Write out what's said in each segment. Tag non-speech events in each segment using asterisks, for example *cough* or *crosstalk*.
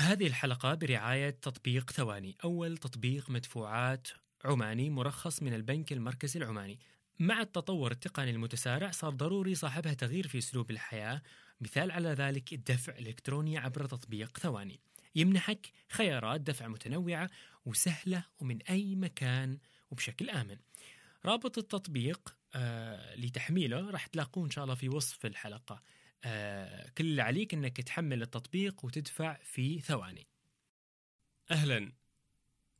هذه الحلقة برعاية تطبيق ثواني. أول تطبيق مدفوعات عماني مرخص من البنك المركزي العماني. مع التطور التقني المتسارع صار ضروري صاحبها تغيير في أسلوب الحياة. مثال على ذلك الدفع الإلكتروني عبر تطبيق ثواني. يمنحك خيارات دفع متنوعة وسهلة ومن أي مكان وبشكل آمن. رابط التطبيق آه لتحميله راح تلاقوه إن شاء الله في وصف الحلقة. آه كل اللي عليك أنك تحمل التطبيق وتدفع في ثواني. أهلا.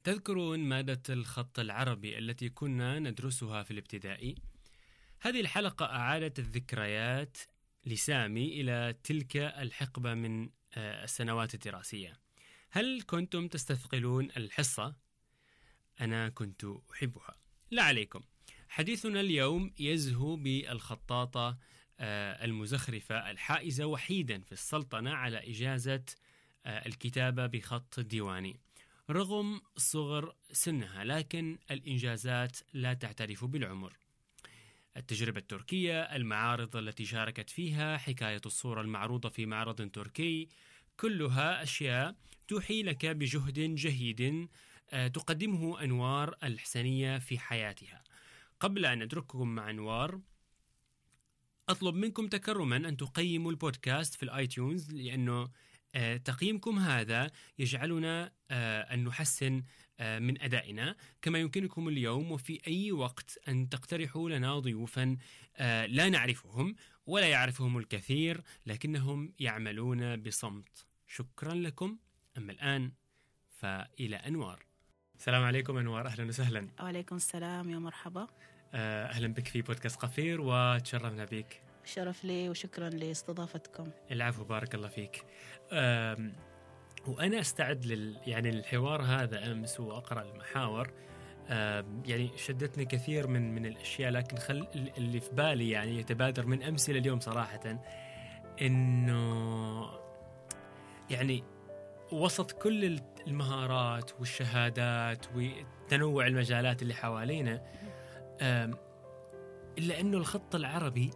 تذكرون مادة الخط العربي التي كنا ندرسها في الابتدائي؟ هذه الحلقة أعادت الذكريات لسامي إلى تلك الحقبة من آه، السنوات الدراسية. هل كنتم تستثقلون الحصة؟ أنا كنت أحبها. لا عليكم. حديثنا اليوم يزهو بالخطاطة المزخرفة الحائزة وحيدا في السلطنة على إجازة آه، الكتابة بخط ديواني. رغم صغر سنها لكن الإنجازات لا تعترف بالعمر. التجربة التركية المعارض التي شاركت فيها حكاية الصورة المعروضة في معرض تركي كلها أشياء توحي لك بجهد جهيد آه، تقدمه أنوار الحسنية في حياتها. قبل أن أترككم مع أنوار أطلب منكم تكرما أن تقيموا البودكاست في الآيتيونز لأنه آه، تقييمكم هذا يجعلنا آه، أن نحسن آه، من أدائنا. كما يمكنكم اليوم وفي أي وقت أن تقترحوا لنا ضيوفا لا نعرفهم ولا يعرفهم الكثير لكنهم يعملون بصمت. شكرا لكم. أما الآن فإلى أنوار. السلام عليكم أنوار. أهلا وسهلا. وعليكم السلام. يا مرحبا. أهلا بك في بودكاست قفير وتشرفنا بك. شرف لي وشكرا لاستضافتكم. العفو بارك الله فيك. وأنا أستعد لل يعني للحوار هذا أمس وأقرأ المحاور. يعني شدتني كثير من من الأشياء لكن خل اللي في بالي يعني يتبادر من أمس إلى اليوم صراحة إنه يعني وسط كل المهارات والشهادات وتنوع المجالات اللي حوالينا إلا أنه الخط العربي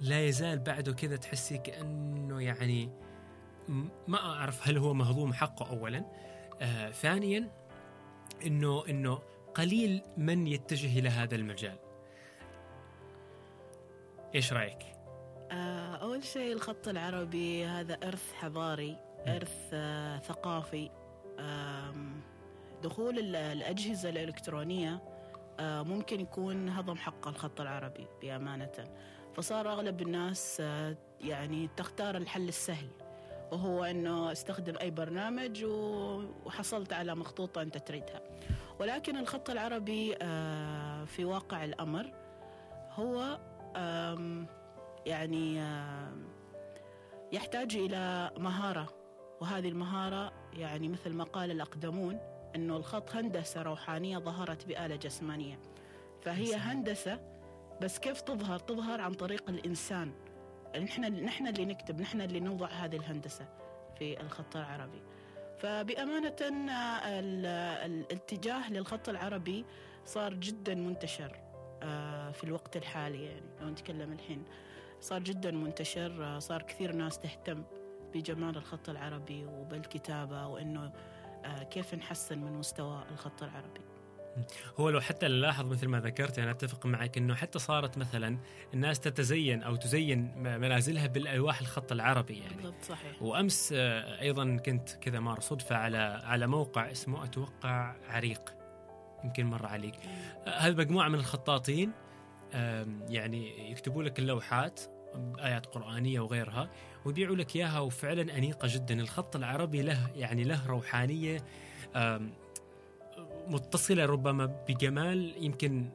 لا يزال بعده كذا تحسي كأنه يعني ما أعرف هل هو مهضوم حقه اولا. آه ثانيا إنه إنه قليل من يتجه إلى هذا المجال. إيش رأيك؟ آه أول شيء الخط العربي هذا إرث حضاري إرث آه ثقافي. آه دخول الأجهزة الإلكترونية آه ممكن يكون هضم حق الخط العربي بأمانة. فصار أغلب الناس آه، يعني تختار الحل السهل وهو أنه استخدم أي برنامج وحصلت على مخطوطة أنت تريدها. ولكن الخط العربي آه، في واقع الأمر هو يعني يحتاج إلى مهارة وهذه المهارة يعني مثل ما قال الأقدمون أنه الخط هندسة روحانية ظهرت بآلة جسمانية. فهي هندسة بس كيف تظهر؟ تظهر عن طريق الإنسان. نحن نحن اللي نكتب نحن اللي نوضع هذه الهندسة في الخط العربي. فبأمانة الاتجاه للخط العربي صار جدا منتشر آه، في الوقت الحالي يعني. لو نتكلم الحين صار جدا منتشر آه، صار كثير ناس تهتم بجمال الخط العربي وبالكتابة وإنه آه، كيف نحسن من مستوى الخط العربي. هو لو حتى نلاحظ مثل ما ذكرت أنا أتفق معك إنه حتى صارت مثلا الناس تتزين أو تزين منازلها بالألواح الخط العربي يعني. بالضبط صحيح. وأمس آه، أيضا كنت كذا مار صدفة على على موقع اسمه أتوقع عريق يمكن مر عليك. آه، هذه مجموعة من الخطاطين يعني يكتبوا لك اللوحات آيات قرآنية وغيرها ويبيعوا لك إياها وفعلا أنيقة جدا. الخط العربي له يعني له روحانية متصلة ربما بجمال يمكن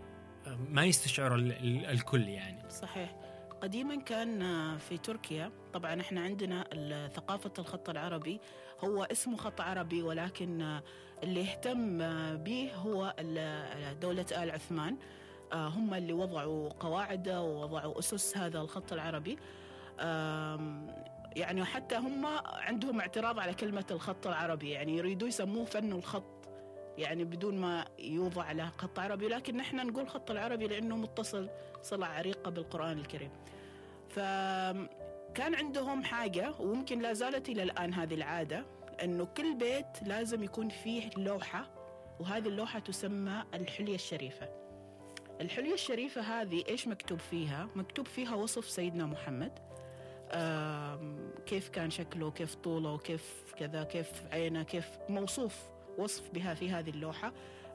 ما يستشعر الكل يعني. صحيح. قديما كان في تركيا طبعا إحنا عندنا ثقافة الخط العربي هو اسمه خط عربي ولكن اللي اهتم به هو دولة آل عثمان. هم اللي وضعوا قواعده ووضعوا أسس هذا الخط العربي. يعني حتى هم عندهم اعتراض على كلمة الخط العربي. يعني يريدوا يسموه فن الخط يعني بدون ما يوضع له خط عربي. لكن نحن نقول خط العربي لأنه متصل صلة عريقة بالقرآن الكريم. فكان عندهم حاجة وممكن لا زالت إلى الآن هذه العادة إنه كل بيت لازم يكون فيه لوحة وهذه اللوحة تسمى الحلية الشريفة. الحليه الشريفة هذه إيش مكتوب فيها؟ مكتوب فيها وصف سيدنا محمد. كيف كان شكله كيف طوله كيف كذا كيف عينه كيف موصوف وصف بها في هذه اللوحة.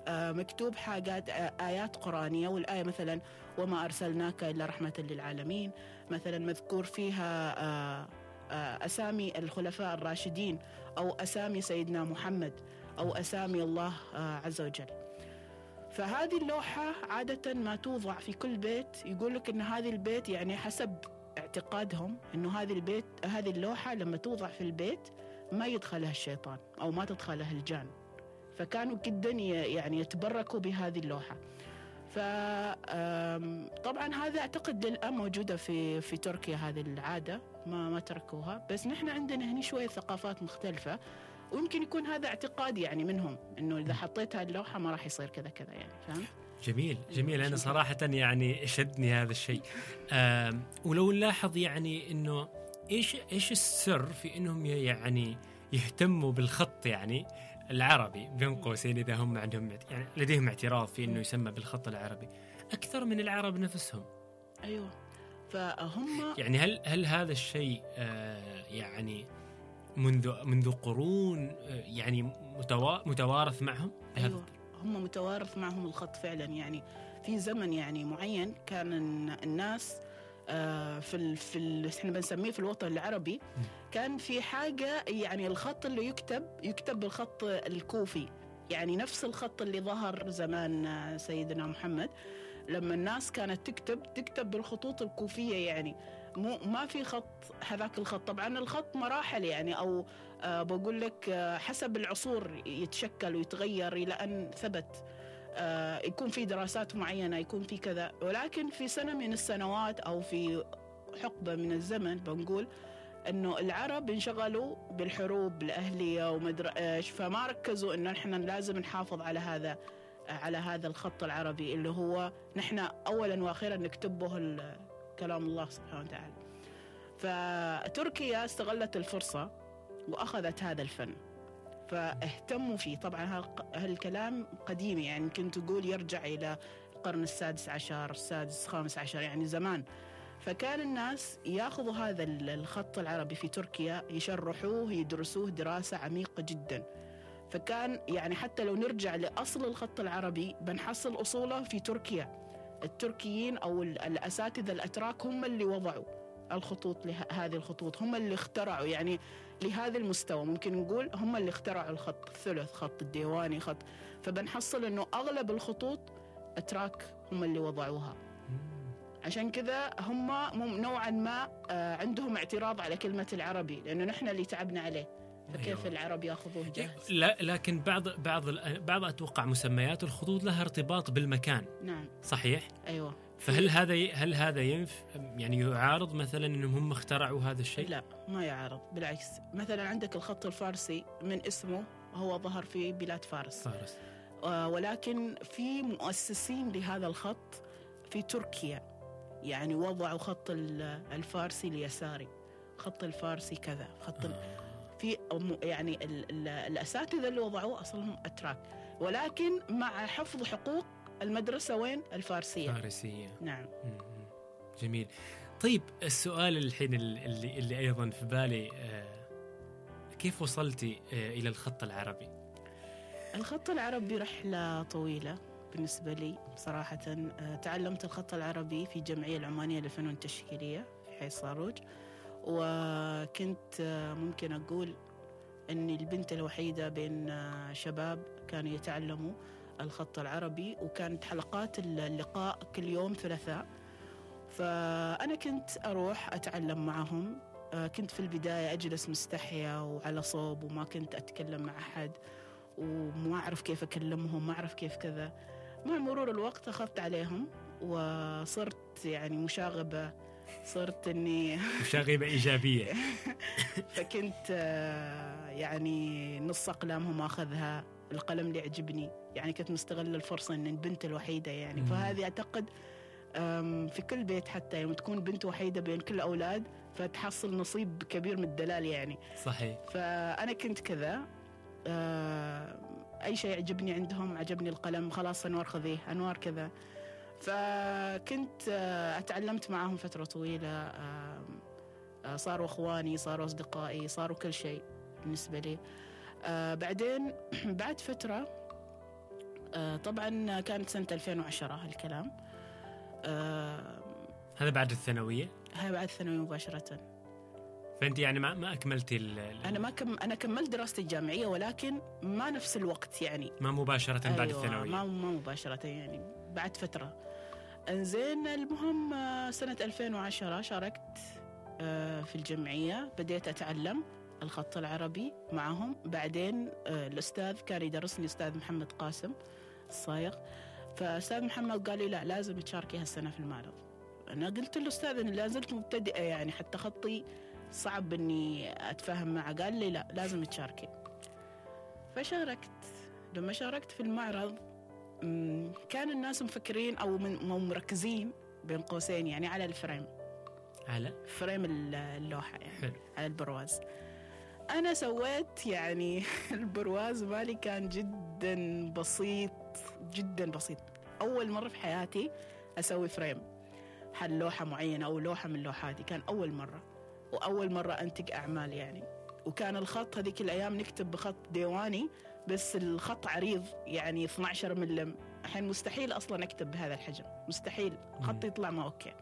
آه، مكتوب حاجات آيات قرآنية والآية مثلا وما أرسلناك إلا رحمة للعالمين. مثلا مذكور فيها أسامي الخلفاء الراشدين أو أسامي سيدنا محمد أو أسامي الله عز وجل. فهذه اللوحة عادة ما توضع في كل بيت يقول لك إن هذه البيت يعني حسب اعتقادهم إنه هذه البيت هذه اللوحة لما توضع في البيت ما يدخلها الشيطان أو ما تدخلها الجان. فكانوا جدا يعني يتبركوا بهذه اللوحة. فطبعا هذا أعتقد للان موجودة في في تركيا هذه العادة ما ما تركوها. بس نحن عندنا هنا شوية ثقافات مختلفة. ويمكن يكون هذا اعتقاد يعني منهم إنه إذا حطيت هذه اللوحة ما راح يصير كذا كذا يعني فاهم؟ جميل جميل. أنا. صراحة يعني شدني هذا الشيء. ولو نلاحظ يعني إنه إيش إيش السر في إنهم يعني يهتموا بالخط يعني العربي؟ بين قوسين إذا هم عندهم يعني لديهم اعتراف في إنه يسمى بالخط العربي. أكثر من العرب نفسهم. أيوه. فهم يعني هل هل هذا الشيء آه، يعني منذ منذ قرون آه، يعني متوا- متوارث معهم. أيوه هم متوارث معهم الخط فعلا. يعني في زمن يعني معين كان الن- الناس آه، في ال في ال إحنا بنسميه في الوطن العربي كان في حاجة يعني الخط اللي يكتب يكتب بالخط الكوفي. يعني نفس الخط اللي ظهر زمان آه، سيدنا محمد. لما الناس كانت تكتب تكتب بالخطوط الكوفية يعني. مو ما في خط هذاك الخط. طبعا الخط مراحل يعني أو آه بقول لك آه حسب العصور يتشكل ويتغير إلى أن ثبت. آه يكون في دراسات معينة يكون في كذا. ولكن في سنة من السنوات أو في حقبة من الزمن بنقول إنه العرب انشغلوا بالحروب الأهلية ومدري إيش فما ركزوا إنه إحنا لازم نحافظ على هذا على هذا الخط العربي اللي هو نحن اولا وأخيرا نكتب به ال- كلام الله سبحانه وتعالى. فتركيا استغلت الفرصة وأخذت هذا الفن. فاهتموا فيه. طبعا هالكلام قديم يعني. يمكن تقول يرجع إلى القرن السادس عشر السادس الخامس عشر يعني زمان. فكان الناس ياخذوا هذا ال- الخط العربي في تركيا يشرحوه يدرسوه دراسة عميقة جدا. فكان يعني حتى لو نرجع لأصل الخط العربي بنحصل أصوله في تركيا. التركيين أو ال- الأساتذة الأتراك هم اللي وضعوا الخطوط لهذه الخطوط هم اللي اخترعوا يعني لهذا المستوى. ممكن نقول هم اللي اخترعوا الخط الثلث خط الديواني خط. فبنحصل إنه أغلب الخطوط أتراك هم اللي وضعوها. عشان كذا هم نوعا ما آه، عندهم اعتراض على كلمة العربي لأنه نحن اللي تعبنا عليه. فكيف أيوة. العرب يأخذوه جاهز؟ لا لكن بعض بعض بعض أتوقع مسميات الخطوط لها ارتباط بالمكان. نعم. صحيح؟ أيوة. فهل هذا هل هذا ينف يعني يعارض مثلا إنهم هم اخترعوا هذا الشيء؟ لا ما يعارض بالعكس. مثلا عندك الخط الفارسي من اسمه هو ظهر في بلاد فارس. فارس. آه، ولكن في مؤسسين لهذا الخط في تركيا. يعني وضعوا خط ال- الفارسي اليساري. خط الفارسي كذا خط ال- في يعني ال ال الأساتذة اللي وضعوه أصلهم أتراك. ولكن مع حفظ حقوق المدرسة وين؟ الفارسية. فارسية. نعم. جميل. طيب السؤال الحين اللي اللي أيضا في بالي آه، كيف وصلتي آه، إلى الخط العربي؟ الخط العربي رحلة طويلة بالنسبة لي صراحة. آه، تعلمت الخط العربي في الجمعية العمانية للفنون التشكيلية في حي صاروج وكنت آه، ممكن أقول إني البنت الوحيدة بين آه، شباب كانوا يتعلموا الخط العربي وكانت حلقات اللقاء كل يوم ثلاثاء فأنا كنت أروح أتعلم معهم. آه، كنت في البداية أجلس مستحية وعلى صوب وما كنت أتكلم مع أحد وما أعرف كيف أكلمهم ما أعرف كيف كذا. مع مرور الوقت أخذت عليهم وصرت يعني مشاغبة صرت إني مشاغبه إيجابية. *laughs* فكنت آه، يعني نص أقلامهم أخذها القلم اللي يعجبني. يعني كنت مستغلة الفرصة إن البنت الوحيدة يعني. فهذه أعتقد آم، في كل بيت حتى يوم تكون بنت وحيدة بين كل الأولاد فتحصل نصيب كبير من الدلال يعني. صحيح. فأنا كنت كذا. آه، أي شيء يعجبني عندهم عجبني القلم خلاص أنوار خذيه أنوار كذا. فكنت آه، أتعلمت معهم فترة طويلة آه، صاروا أخواني صاروا أصدقائي صاروا كل شيء بالنسبة لي. آه، بعدين *clears throat* بعد فترة طبعا كانت سنة 2010 الكلام آه، هذا بعد الثانوية؟ هاي بعد الثانوي مباشرة. فأنت يعني ما ما أكملتي ال- أنا ما كم أنا كملت دراستي الجامعية ولكن ما نفس الوقت يعني. ما مباشرة بعد أيوة، الثانوية. ما ما مباشرة يعني بعد فترة. انزين المهم آه، سنة 2010 شاركت آه، في الجمعية. بديت أتعلم الخط العربي معهم. بعدين آه، الأستاذ كان يدرسني أستاذ محمد قاسم الصايغ. فأستاذ محمد قال لي لا لازم تشاركي هالسنة في المعرض. أنا قلت له أستاذ أنا لا زلت مبتدئة يعني حتى خطي صعب إني أتفاهم معه. قال لي لا لازم تشاركي. فشاركت. لما شاركت في المعرض كان الناس مفكرين أو مركزين بين قوسين يعني على ال frame. على؟ frame ال- اللوحة يعني حلو. على البرواز. أنا سويت يعني *laughs* البرواز مالي كان جدا بسيط جدا بسيط. أول مرة في حياتي أسوي frame حل لوحة معينة أو لوحة من لوحاتي. كان أول مرة وأول مرة أنتج أعمال يعني. وكان الخط هذيك الأيام نكتب بخط ديواني بس الخط عريض يعني 12 ملم. الحين مستحيل أصلا أكتب بهذا الحجم. مستحيل. خطي يطلع ما okay.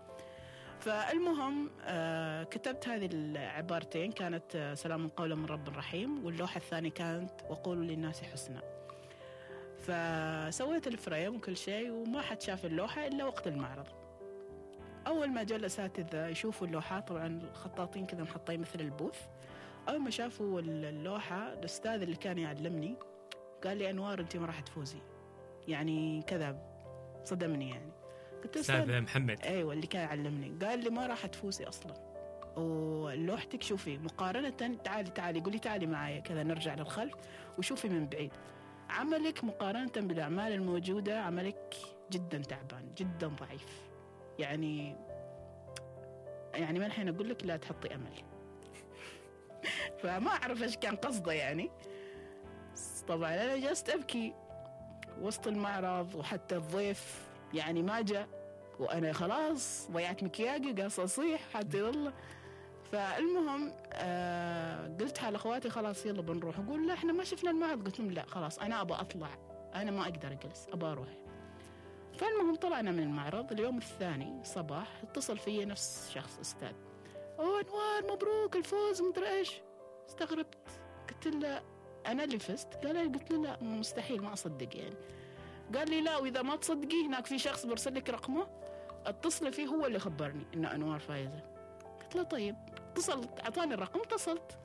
فالمهم آه كتبت هذه العبارتين. كانت آه سلام قولا من رب رحيم واللوحة الثانية كانت وقولوا للناس حسنا. فسويت الفريم وكل شيء وما حد شاف اللوحة إلا وقت المعرض. أول ما جاء الأساتذة يشوفوا اللوحات طبعا الخطاطين كذا محطين مثل البوث. أول ما شافوا اللوحة الأستاذ اللي كان يعلمني قال لي أنوار أنت ما راح تفوزي. يعني كذا صدمني يعني. قلت له أستاذ. محمد. أيوه اللي كان يعلمني. قال لي ما راح تفوزي أصلا. ولوحتك شوفي مقارنة تعالي تعالي قولي تعالي معايا كذا نرجع للخلف وشوفي من بعيد. عملك مقارنة بالأعمال الموجودة عملك جدا تعبان جدا ضعيف. يعني يعني ما الحين أقول لك لا تحطي أمل. *laughs* فما أعرف إيش كان قصده يعني. طبعا أنا جلست أبكي وسط المعرض وحتى الضيف يعني ما جاء وأنا خلاص ضيعت مكياجي قاص أصيح حتى يلا. فالمهم آه قلت على أخواتي خلاص يلا بنروح. أقول لا إحنا ما شفنا المعرض. قلت لهم لا خلاص أنا ابى أطلع. أنا ما أقدر أجلس ابى أروح. فالمهم طلعنا من المعرض اليوم الثاني صباح. اتصل في نفس شخص أستاذ. أوه أنوار مبروك الفوز مدري إيش. استغربت قلت له أنا اللي فزت. قال لي قلت له لا مستحيل ما أصدق يعني. قال لي لا وإذا ما تصدقي هناك في شخص برسل لك رقمه اتصلي فيه هو اللي خبرني إن أنوار فايزة. قلت له طيب. اتصلت أعطاني الرقم اتصلت.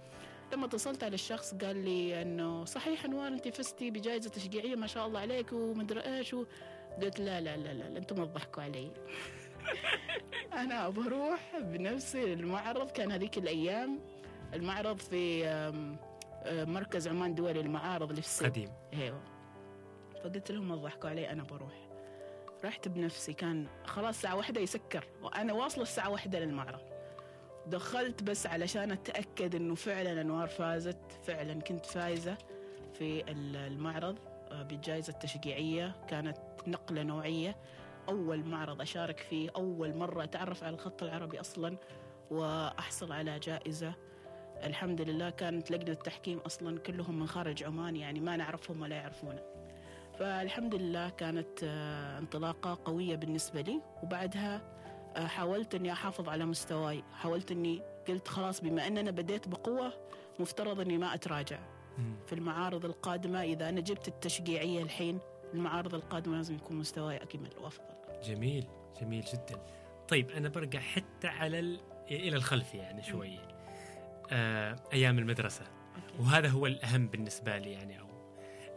لما اتصلت على الشخص قال لي إنه صحيح أنوار انت فزتي بجائزة تشجيعية ما شاء الله عليك ومدري إيش. قلت لا لا لا لا, لا أنتم تضحكوا علي. *laughs* أنا بروح بنفسي المعرض كان هذيك الأيام المعرض في مركز عمان دولي للمعارض اللي في قديم. إيوه. فقلت لهم ما تضحكوا علي أنا بروح. رحت بنفسي كان خلاص الساعة واحدة يسكر وأنا واصلة الساعة واحدة للمعرض. دخلت بس علشان أتأكد إنه فعلا أنوار فازت فعلا كنت فايزة في ال- المعرض آه، بالجائزة التشجيعية كانت نقلة نوعية. أول معرض أشارك فيه أول مرة أتعرف على الخط العربي أصلا وأحصل على جائزة. الحمد لله كانت لجنة التحكيم أصلا كلهم من خارج عمان يعني ما نعرفهم ولا يعرفونا. فالحمد لله كانت آه، انطلاقة قوية بالنسبة لي. وبعدها آه، حاولت إني أحافظ على مستواي. حاولت إني قلت خلاص بما ان أنا بديت بقوة مفترض إني ما أتراجع. مم. في المعارض القادمة إذا أنا جبت التشجيعية الحين المعارض القادمة لازم يكون مستواي أكمل وأفضل. جميل جميل جدا. طيب أنا برجع حتى على. إلى الخلف يعني شوية آه، أيام المدرسة أوكي. وهذا هو الأهم بالنسبة لي يعني أو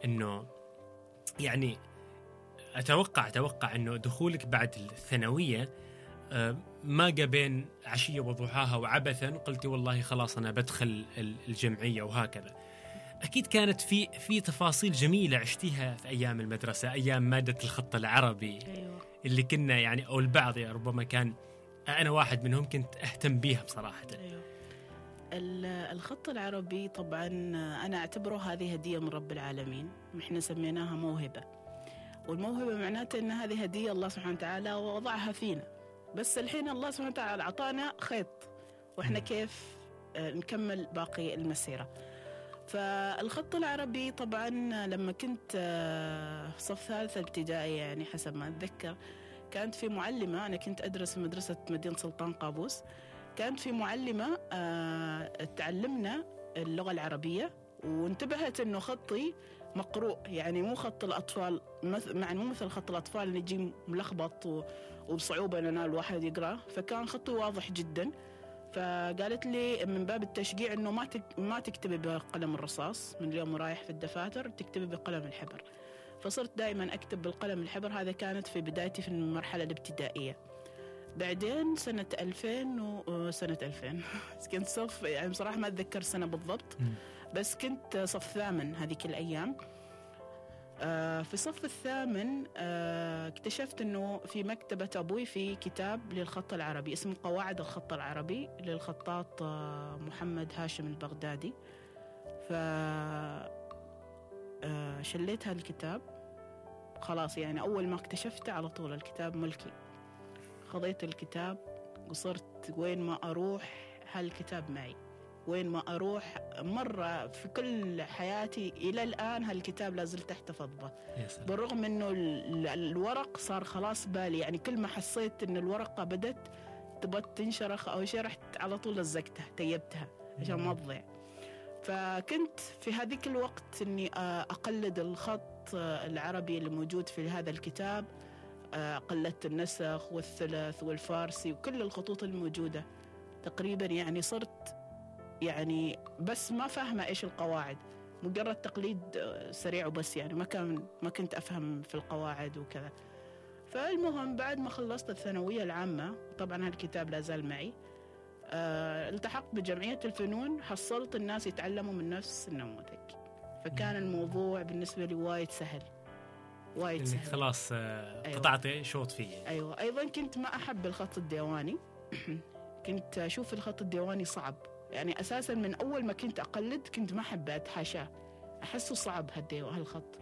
إنه يعني أتوقع أتوقع إنه دخولك بعد الثانوية آه، ما بين عشية وضحاها وعبثا قلتي والله خلاص أنا بدخل ال- الجمعية وهكذا أكيد كانت في في تفاصيل جميلة عشتيها في أيام المدرسة أيام مادة الخط العربي أيوه اللي كنا يعني أو البعض يعني ربما كان أنا واحد منهم كنت أهتم بيها بصراحة أيوه. ال- الخط العربي طبعا أنا أعتبره هذه هدية من رب العالمين. إحنا سميناها موهبة. والموهبة معناته أن هذه هدية الله سبحانه وتعالى وضعها فينا. بس الحين الله سبحانه وتعالى أعطانا خيط. وإحنا. كيف آه، نكمل باقي المسيرة. فالخط العربي طبعا لما كنت آه، صف ثالثة ابتدائي يعني حسب ما أتذكر كانت في معلمة. أنا كنت أدرس في مدرسة مدينة سلطان قابوس. كانت في معلمة آه، تعلمنا اللغة العربية وانتبهت إنه خطي مقروء يعني مو خط الأطفال مع مو مثل خط الأطفال اللي يجي ملخبط وبصعوبة إن الواحد يقراه فكان خطي واضح جدا. فقالت لي من باب التشجيع إنه ما ما تكتبي بقلم الرصاص من اليوم ورايح في الدفاتر تكتبي بقلم الحبر. فصرت دائما أكتب بالقلم الحبر هذا كانت في بدايتي في المرحلة الابتدائية. بعدين سنة 2000 وسنة 2000 كنت صف يعني بصراحة ما أتذكر السنة بالضبط. بس كنت صف ثامن هذيك الأيام. آه، في الصف الثامن آه، اكتشفت إنه في مكتبة أبوي في كتاب للخط العربي اسمه قواعد الخط العربي للخطاط آه، محمد هاشم البغدادي. ف شليت هالكتاب خلاص يعني أول ما اكتشفته على طول الكتاب ملكي. خذيت الكتاب وصرت وين ما أروح هالكتاب معي. وين ما أروح مرة في كل حياتي إلى الآن هالكتاب لازلت احتفظ به بالرغم ال- الورق صار خلاص بالي يعني كل ما حسيت إن الورقة بدت تبغى تنشرخ أو شيء رحت على طول لزقتها تيبتها عشان ما تضيع. فكنت في هذيك الوقت إني آه، أقلد الخط العربي اللي موجود في هذا الكتاب قلدت النسخ والثلث والفارسي وكل الخطوط الموجودة. تقريبا يعني صرت يعني بس ما فاهمة إيش القواعد. مجرد تقليد سريع وبس يعني ما كان ما كنت أفهم في القواعد وكذا. فالمهم بعد ما خلصت الثانوية العامة طبعا هالكتاب لا زال معي آه، التحقت بجمعية الفنون حصلت الناس يتعلموا من نفس النموذج. فكان الموضوع بالنسبة لي وايد سهل. وايد سهل خلاص آه، أيوة. قطعتي شوط فيه. أيوه. أيضا كنت ما أحب الخط الديواني. *clears throat* كنت أشوف الخط الديواني صعب. يعني أساسا من أول ما كنت أقلد كنت ما أحب أتحاشاه. أحسه صعب هالديو هالخط.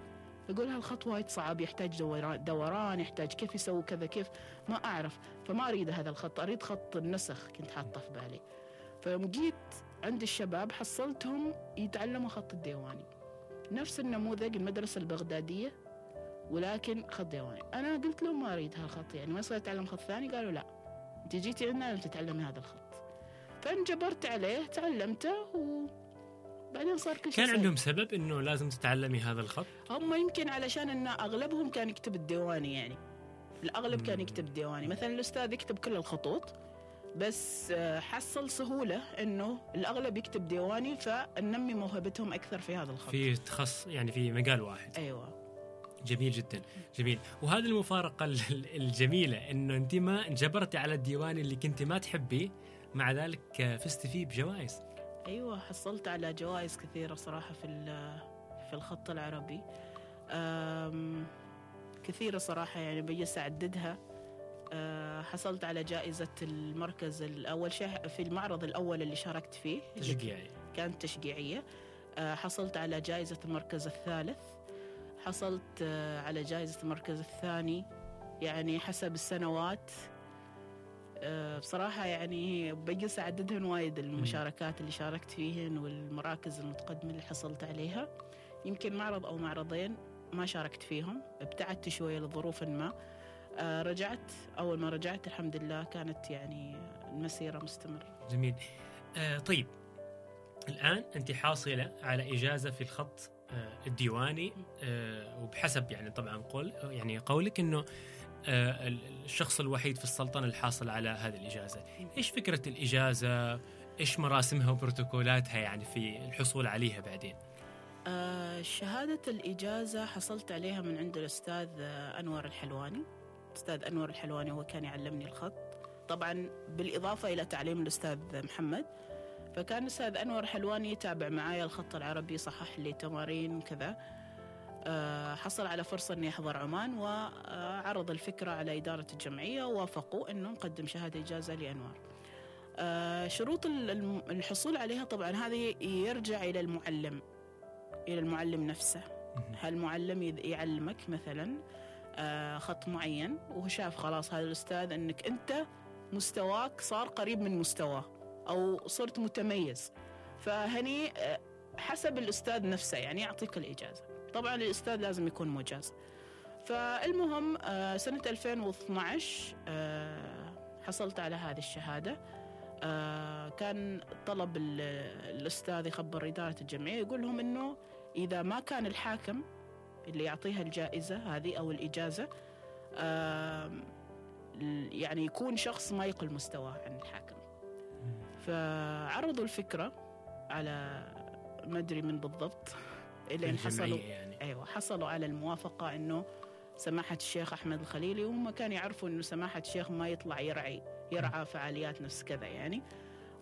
أقول هالخط وايد صعب يحتاج دوران, دوران يحتاج كيف يسوي كذا كيف؟ ما أعرف. فما أريد هذا الخط. أريد خط النسخ كنت حاطه في بالي. فيوم جيت عند الشباب حصلتهم يتعلموا خط الديواني. نفس النموذج المدرسة البغدادية. ولكن خط ديواني أنا قلت لهم ما أريد هالخط يعني ما يصير أتعلم خط ثاني قالوا لا. انت جيتي عندنا لازم تتعلمي هذا الخط. فانجبرت عليه تعلمته وبعدين صار كل شيء كان. عندهم سبب إنه لازم تتعلمي هذا الخط؟ هم يمكن علشان إن أغلبهم كان يكتب الديواني يعني. الأغلب كان مم. يكتب ديواني مثلا الأستاذ يكتب كل الخطوط بس آه، حصل سهولة إنه الأغلب يكتب ديواني فننمي موهبتهم أكثر في هذا الخط. في تخص يعني في مجال واحد. أيوه. جميل جدا جميل. وهذه المفارقة ال- ال- الجميلة إنه أنت ما انجبرتي على الديواني اللي كنت ما تحبيه مع ذلك آه، فزتي فيه بجوائز. أيوه حصلت على جوائز كثيرة صراحة في في الخط العربي. أم، كثيرة صراحة يعني بجلس أعددها. أه، حصلت على جائزة المركز الأول شيء في المعرض الأول اللي شاركت فيه تشجيعي. كانت تشجيعية. أه، حصلت على جائزة المركز الثالث. حصلت أه، على جائزة المركز الثاني يعني حسب السنوات. أه، بصراحة يعني بجلس أعددهن وايد المشاركات اللي شاركت فيهن والمراكز المتقدمة اللي حصلت عليها. يمكن معرض أو معرضين ما شاركت فيهم ابتعدت شوية لظروف ما. أه، رجعت أول ما رجعت الحمد لله كانت يعني المسيرة مستمرة. جميل. آه طيب. الآن أنت حاصلة على إجازة في الخط آه الديواني آه وبحسب يعني طبعا قول يعني قولك إنه آه ال- الشخص الوحيد في السلطنة الحاصل على هذه الإجازة. إيش فكرة الإجازة؟ إيش مراسمها وبروتوكولاتها يعني في الحصول عليها بعدين؟ آه، شهادة الإجازة حصلت عليها من عند الأستاذ آه، أنور الحلواني. أستاذ أنور الحلواني هو كان يعلمني الخط. طبعا بالإضافة إلى تعليم الأستاذ محمد. فكان الأستاذ أنور الحلواني يتابع معايا الخط العربي صحح لي تمارين وكذا آه، حصل على فرصة أنه يحضر عمان وعرض الفكرة على إدارة الجمعية ووافقوا أنه نقدم شهادة إجازة لأنوار آه، شروط الحصول عليها طبعا هذه يرجع إلى المعلم إلى المعلم نفسه. هل المعلم يعلمك مثلا آه، خط معين وهو شاف خلاص هذا الأستاذ أنك أنت مستواك صار قريب من مستواه. أو صرت متميز. فهني حسب الأستاذ نفسه يعني يعطيك الإجازة. طبعا الأستاذ لازم يكون مجاز. فالمهم آه، سنة 2012 آه، حصلت على هذه الشهادة. آه، كان طلب الأستاذ يخبر إدارة الجمعية يقول لهم أنه إذا ما كان الحاكم اللي يعطيها الجائزة هذه أو الإجازة يعني يكون شخص ما يقل مستواه عن الحاكم. فعرضوا الفكرة على ما أدري من بالضبط الين حصلوا يعني. أيوه حصلوا على الموافقة إنه سماحة الشيخ أحمد الخليلي وهم كانوا يعرفوا إنه سماحة الشيخ ما يطلع يرعي يرعى فعاليات نفس كذا يعني.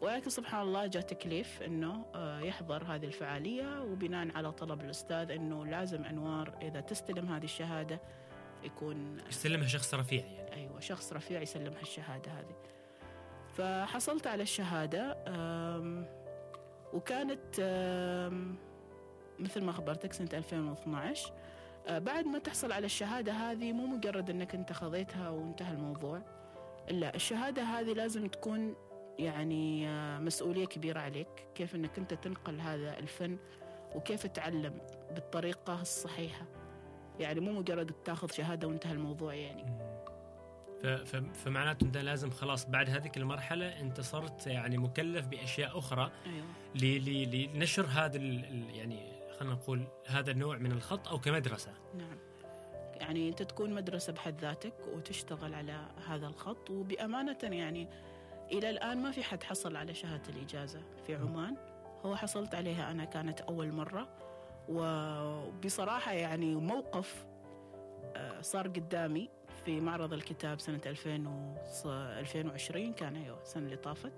ولكن سبحان الله جاء تكليف إنه آه، يحضر هذه الفعالية وبناء على طلب الأستاذ إنه لازم أنوار إذا تستلم هذه الشهادة يكون يستلمها شخص رفيع يعني. أيوه شخص رفيع يسلمها الشهادة هذه. فحصلت على الشهادة وكانت مثل ما خبرتك سنة 2012 آه، بعد ما تحصل على الشهادة هذه مو مجرد أنك أنت خذيتها وانتهى الموضوع. لا الشهادة هذه لازم تكون يعني آه، مسؤولية كبيرة عليك كيف أنك أنت تنقل هذا الفن وكيف تعلم بالطريقة الصحيحة. يعني مو مجرد تاخذ شهادة وانتهى الموضوع يعني. فمعناته أنت لازم خلاص بعد هذيك المرحلة أنت صرت يعني مكلف بأشياء أخرى. أيوه. لنشر هذا يعني خلينا نقول هذا النوع من الخط أو كمدرسة. نعم. يعني أنت تكون مدرسة بحد ذاتك وتشتغل على هذا الخط وبأمانة يعني إلى الآن ما في حد حصل على شهادة الإجازة في عمان. هو حصلت عليها أنا كانت أول مرة وبصراحة يعني موقف آه، صار قدامي. في معرض الكتاب سنة 2020 كان أيوة السنة اللي طافت.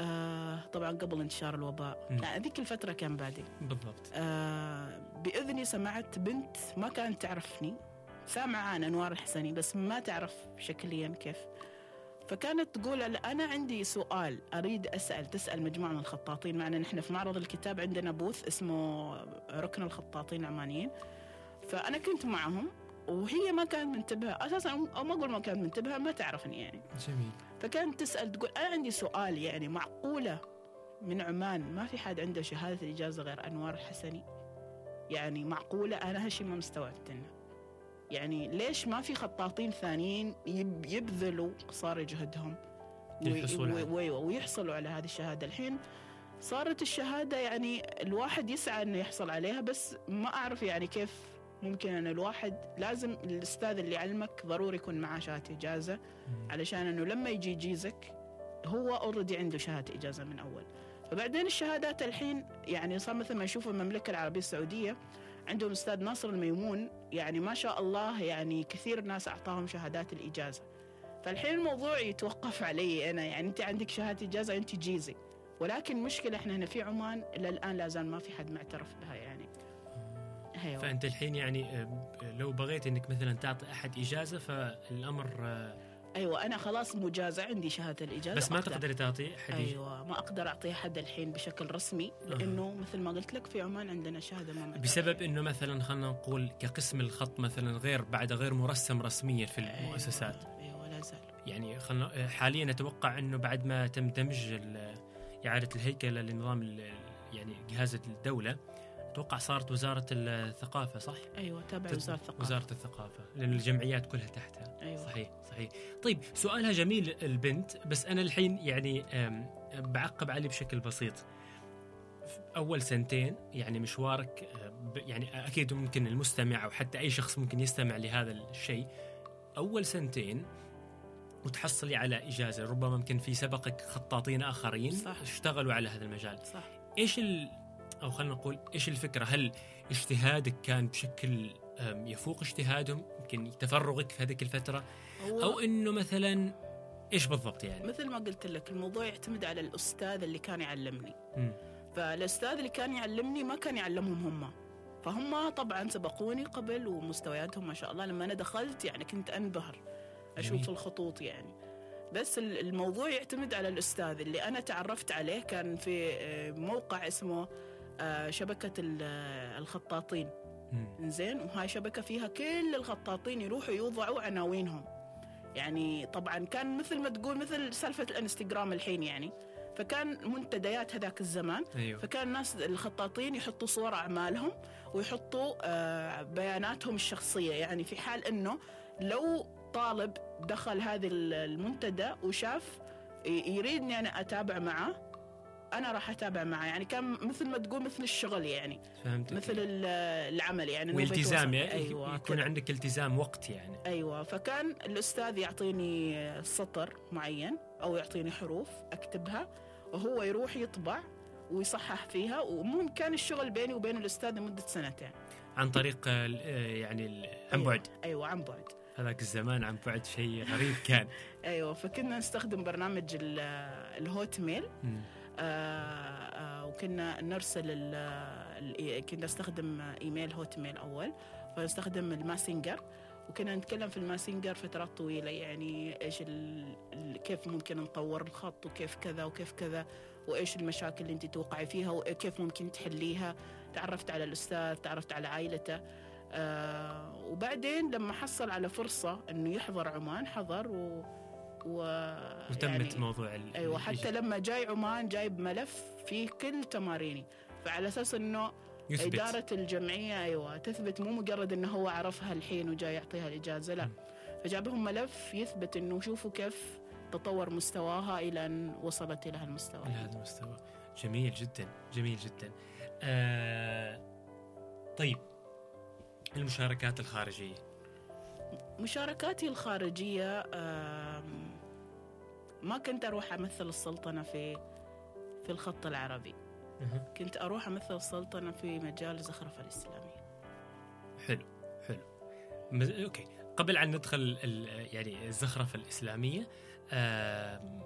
آه طبعا قبل انتشار الوباء. لا ذيك الفترة كان بادي بالضبط. آه بإذني سمعت بنت ما كانت تعرفني سامعة عن أنوار الحسني بس ما تعرف شكليا كيف. فكانت تقول أنا عندي سؤال أريد أسأل تسأل مجموعة من الخطاطين. معنا نحن في معرض الكتاب عندنا بوث اسمه ركن الخطاطين العمانيين. فأنا كنت معهم. وهي ما كانت منتبهة. أساسا أو ما أقول ما كانت منتبهة ما تعرفني يعني. جميل. فكانت تسأل تقول أنا عندي سؤال يعني معقولة من عمان ما في حد عنده شهادة الإجازة غير أنوار الحسني؟ يعني معقولة؟ أنا هالشيء ما مستوعبت يعني ليش ما في خطاطين ثانيين يبذلوا قصارى جهدهم؟ ويحصلوا على هذه الشهادة. الحين صارت الشهادة يعني الواحد يسعى أنه يحصل عليها بس ما أعرف يعني كيف ممكن أن الواحد لازم الأستاذ اللي يعلمك ضروري يكون معاه شهادة إجازة. علشان أنه لما يجي يجيزك هو اوريدي عنده شهادة إجازة من أول. فبعدين الشهادات الحين يعني صار مثل ما نشوف المملكة العربية السعودية عندهم أستاذ ناصر الميمون. يعني ما شاء الله يعني كثير ناس أعطاهم شهادات الإجازة. فالحين الموضوع يتوقف علي أنا. يعني أنت عندك شهادة إجازة أنت جيزي. ولكن مشكلة إحنا هنا في عمان إلى الآن لا زال ما في حد معترف بها يعني. أيوة. فأنت الحين يعني آه، لو بغيت إنك مثلا تعطي أحد إجازة فالأمر آه، أيوه أنا خلاص مجازه عندي شهادة الإجازة بس ما تقدري تعطي أحد أيوه ما أقدر أعطي أحد الحين بشكل رسمي لأنه أه. مثل ما قلت لك في عمان عندنا شهادة ما بسبب إنه مثلا خلينا نقول كقسم الخط مثلا غير بعد غير مرسم رسميا في أيوة، المؤسسات. أيوه, أيوة لا زال. يعني خلنا حاليا أتوقع إنه بعد ما تم دمج إعادة الهيكلة لنظام يعني جهاز الدولة أتوقع صارت وزارة الثقافة صح؟ أيوه تابع وزارة الثقافة. وزارة الثقافة لأن الجمعيات كلها تحتها. أيوة. صحيح صحيح. طيب سؤالها جميل البنت بس أنا الحين يعني بعقب عليه بشكل بسيط. أول سنتين يعني مشوارك يعني أكيد ممكن المستمع أو حتى أي شخص ممكن يستمع لهذا الشيء. أول سنتين وتحصلي على إجازة ربما ممكن في سبقك خطاطين آخرين صح. اشتغلوا على هذا المجال. صح. إيش ال أو خلينا نقول إيش الفكرة؟ هل اجتهادك كان بشكل يفوق اجتهادهم؟ يمكن تفرغك في هذيك الفترة؟ أو إنه مثلا إيش بالضبط يعني؟ مثل ما قلت لك الموضوع يعتمد على الأستاذ اللي كان يعلمني. م. فالأستاذ اللي كان يعلمني ما كان يعلمهم هم. فهم طبعا سبقوني قبل ومستوياتهم ما شاء الله. لما أنا دخلت يعني كنت أنبهر أشوف جميل. الخطوط يعني. بس ال- الموضوع يعتمد على الأستاذ اللي أنا تعرفت عليه. كان في آه، موقع اسمه شبكة ال- آه، الخطاطين. زين وهاي شبكة فيها كل الخطاطين يروحوا يوضعوا عناوينهم. يعني طبعا كان مثل ما تقول مثل سالفة الإنستغرام الحين يعني. فكان منتديات هذاك الزمان. أيوه. فكان الناس الخطاطين يحطوا صور أعمالهم ويحطوا آه، بياناتهم الشخصية. يعني في حال إنه لو طالب دخل هذه المنتدى وشاف يريدني أنا أتابع معه أنا راح أتابع معه. يعني كان مثل ما تقول مثل الشغل يعني. فهمت مثل ال- العمل يعني. والتزام. يعني أيوه يكون كذا. عندك التزام وقت يعني. أيوه فكان الأستاذ يعطيني سطر معين أو يعطيني حروف أكتبها وهو يروح يطبع ويصحح فيها وممكن كان الشغل بيني وبين الأستاذ لمدة سنتين. عن طريق يعني عن بعد. أيوه عن بعد. هذاك الزمان عن بعد شيء غريب كان. *laughs* أيوه فكنا نستخدم برنامج ال- ال Hotmail. مم. آه، آه، وكنا نرسل كنا نستخدم email Hotmail أول فنستخدم ال Messenger وكنا نتكلم في ال Messenger فترات طويلة يعني. ال- كيف ممكن نطور الخط وكيف كذا وكيف كذا وإيش المشاكل اللي أنت توقعي فيها وكيف ممكن تحليها تعرفت على الأستاذ تعرفت على عائلته آه وبعدين لما حصل على فرصة إنه يحضر عمان حضر و, و... وتمت يعني موضوع ال- أيوه حتى لما جاي عمان جايب ملف فيه كل تماريني فعلى أساس إنه يثبت. إدارة الجمعية أيوه تثبت مو مجرد إنه هو عرفها الحين وجاي يعطيها الإجازة لا. م. فجاب لهم ملف يثبت إنه شوفوا كيف تطور مستواها إلى أن وصلت إلى هالمستوى. إلى هذا المستوى. جميل جدا جميل جدا. آه طيب المشاركات الخارجية. مشاركاتي الخارجية آم، ما كنت أروح أمثل السلطنة في في الخط العربي. كنت أروح أمثل السلطنة في مجال الزخرفه الإسلامية. حلو حلو. مز... أوكي. قبل أن ندخل ال... يعني الزخرفه الإسلامية آم،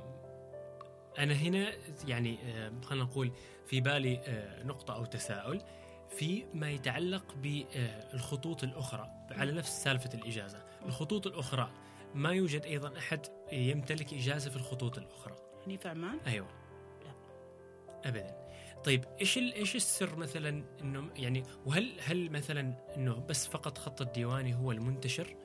أنا هنا يعني خلينا نقول في بالي آه، نقطة أو تساؤل في ما يتعلق بالخطوط الأخرى على نفس سالفة الإجازة. الخطوط الأخرى ما يوجد أيضا أحد يمتلك إجازة في الخطوط الأخرى. هني في عمان؟ أيوه. لا. ابدا. طيب إيش إيش السر مثلا إنه يعني وهل هل مثلا إنه بس فقط خط الديواني هو المنتشر؟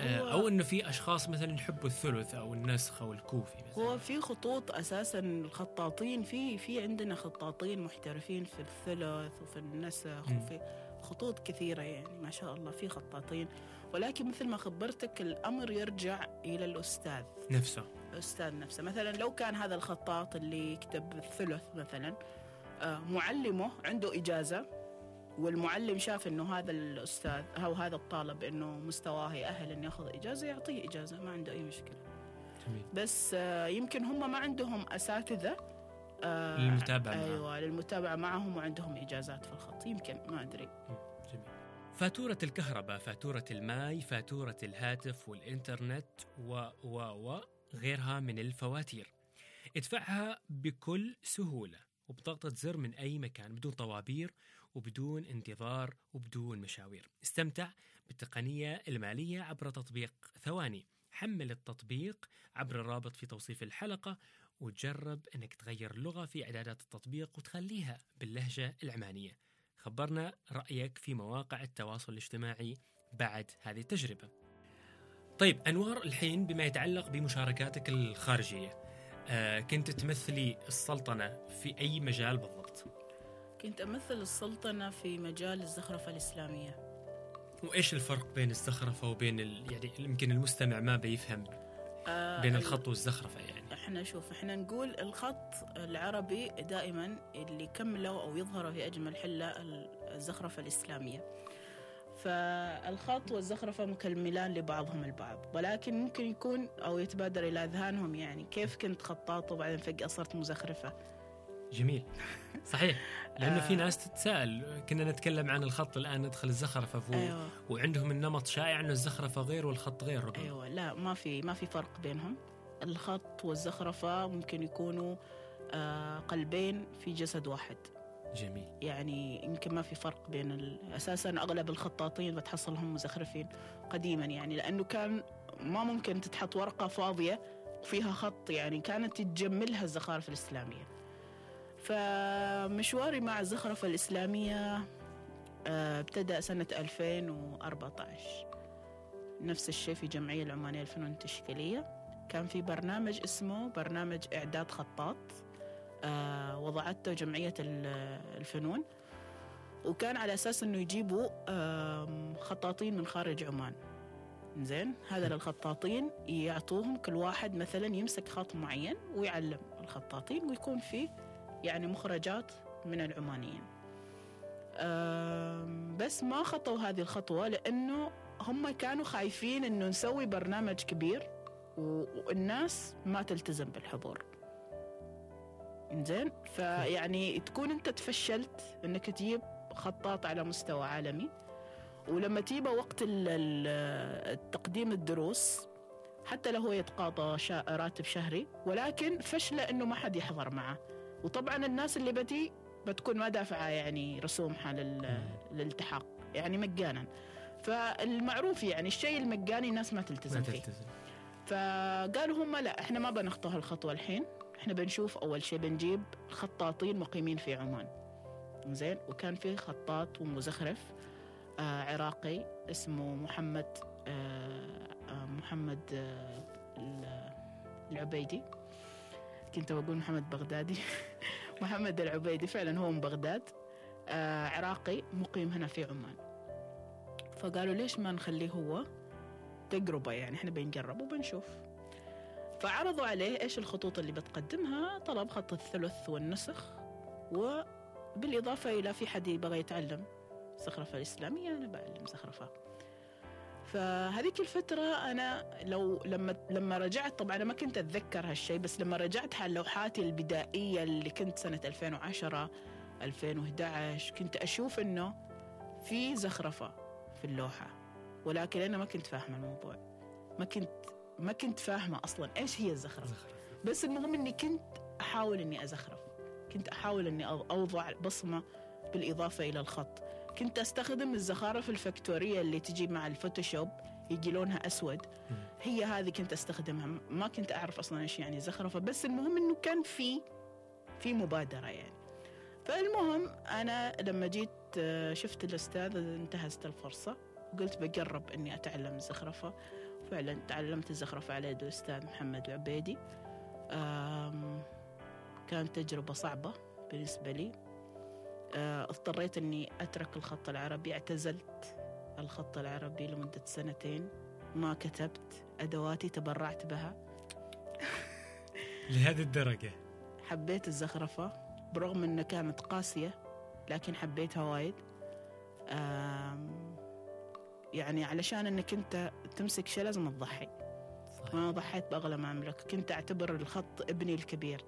آه، هو أو إنه في أشخاص مثلا يحبوا الثلث أو النسخ أو الكوفي مثلا؟ هو في خطوط أساسا الخطاطين في في عندنا خطاطين محترفين في الثلث وفي النسخ مم. وفي خطوط كثيرة يعني ما شاء الله في خطاطين. ولكن مثل ما خبرتك الأمر يرجع إلى الأستاذ. نفسه. الأستاذ نفسه. مثلا لو كان هذا الخطاط اللي يكتب الثلث مثلا آه، معلمه عنده إجازة والمعلم شاف إنه هذا الأستاذ أو هذا الطالب إنه مستواه يأهل إنه يأخذ إجازة يعطيه إجازة ما عنده أي مشكلة. جميل. بس آه، يمكن هم ما عندهم أساتذة آه، للمتابعة معهم. أيوه للمتابعة معهم وعندهم إجازات في الخط. يمكن ما أدري. جميل فاتورة الكهرباء، فاتورة الماء، فاتورة الهاتف والإنترنت و و و غيرها من الفواتير. ادفعها بكل سهولة وبضغطة زر من أي مكان بدون طوابير وبدون انتظار وبدون مشاوير. استمتع بالتقنية المالية عبر تطبيق ثواني. حمل التطبيق عبر الرابط في توصيف الحلقة وجرب أنك تغير اللغة في إعدادات التطبيق وتخليها باللهجة العمانية. خبرنا رأيك في مواقع التواصل الاجتماعي بعد هذه التجربة. طيب أنوار الحين بما يتعلق بمشاركاتك الخارجية آه كنت تمثلي السلطنة في أي مجال بالضبط؟ كنت أمثل السلطنة في مجال الزخرفة الإسلامية. وإيش الفرق بين الزخرفة وبين ال... يعني يمكن المستمع ما بيفهم آه، بين ال- الخط والزخرفة يعني؟ إحنا شوف إحنا نقول الخط العربي دائما اللي يكمله أو يظهره في أجمل حلة الزخرفة الإسلامية. فالخط والزخرفة مكملان لبعضهم البعض ولكن ممكن يكون أو يتبادر إلى أذهانهم يعني كيف كنت خطاط وبعدين فجأة صرت مزخرفة. جميل *laughs* صحيح لأنه في آه. ناس تتساءل كنا نتكلم عن الخط الآن ندخل الزخرفة فوق أيوه وعندهم النمط شائع أنه الزخرفة غير والخط غير ربما أيوه لا ما في ما في فرق بينهم. الخط والزخرفة ممكن يكونوا آه قلبين في جسد واحد. جميل. يعني يمكن ما في فرق بين ال... أساسا أغلب الخطاطين بتحصلهم مزخرفين قديما يعني لأنه كان ما ممكن تتحط ورقة فاضية وفيها خط يعني كانت تجملها الزخارف الإسلامية. فمشواري مع الزخرفة الإسلامية آه، ابتدأ سنة 2014 نفس الشيء في جمعية العمانية للفنون التشكيلية. كان في برنامج اسمه برنامج إعداد خطاط آه، وضعته جمعية الفنون. وكان على أساس أنه يجيبوا خطاطين من خارج عمان. زين؟ هذا للخطاطين يعطوهم كل واحد مثلا يمسك خط معين ويعلم الخطاطين ويكون فيه يعني مخرجات من العمانيين. بس ما خطوا هذه الخطوة لأنه هم كانوا خايفين أنه نسوي برنامج كبير. والناس ما تلتزم بالحضور. زين فيعني تكون أنت تفشلت إنك تجيب خطاط على مستوى عالمي ولما تجيبه وقت التقديم الدروس حتى لو هو يتقاضى راتب شهري ولكن فشله إنه ما حد يحضر معه. وطبعا الناس اللي بتي بتكون ما دافعة يعني رسومها للالتحاق يعني مجانا. فالمعروف يعني الشيء المجاني الناس ما تلتزم, ما تلتزم. فيه فقالوا هم لا إحنا ما بنخطو هالخطوة الحين. إحنا بنشوف أول شيء بنجيب خطاطين مقيمين في عمان. زين؟ وكان في خطاط ومزخرف آه عراقي اسمه محمد آه آه محمد آه العبيدي. كنت بقول محمد بغدادي. *laughs* محمد العبيدي فعلا هو من بغداد. آه عراقي مقيم هنا في عمان. فقالوا ليش ما نخليه هو؟ تجربة يعني إحنا بنجرب وبنشوف. فعرضوا عليه إيش الخطوط اللي بتقدمها طلب خط الثلث والنسخ وبالإضافة إلى في حد يبغى يتعلم زخرفة الإسلامية أنا بعلم زخرفة. فهذيك الفترة أنا لو لما لما رجعت طبعا أنا ما كنت أتذكر هالشيء بس لما رجعت على لوحاتي البدائية اللي كنت سنة 2010 2011 كنت أشوف إنه في زخرفة في اللوحة. ولكن أنا ما كنت فاهمة الموضوع. ما كنت ما كنت فاهمة أصلا إيش هي الزخرفة بس المهم إني كنت أحاول إني أزخرف. كنت أحاول إني أوضع بصمة بالإضافة إلى الخط. كنت أستخدم الزخارف الفكتورية اللي تجي مع الفوتوشوب يجي لونها أسود. هي هذه كنت أستخدمها. ما كنت أعرف أصلا إيش يعني زخرفة. بس المهم إنه كان في في مبادرة يعني. فالمهم أنا لما جيت آه، شفت الأستاذ انتهزت الفرصة. وقلت بجرب إني أتعلم الزخرفة فعلا تعلمت الزخرفة على يد الأستاذ محمد عبيدي. كانت تجربة صعبة بالنسبة لي. آه، اضطريت إني أترك الخط العربي. اعتزلت الخط العربي لمدة سنتين. ما كتبت. أدواتي تبرعت بها. *laughs* لهذه الدرجة. حبيت الزخرفة. برغم إنها كانت قاسية لكن حبيتها وايد. يعني علشان إنك أنت تمسك شيء لازم تضحي. صحيح. وأنا ضحيت بأغلى ما أملك. كنت أعتبر الخط ابني الكبير.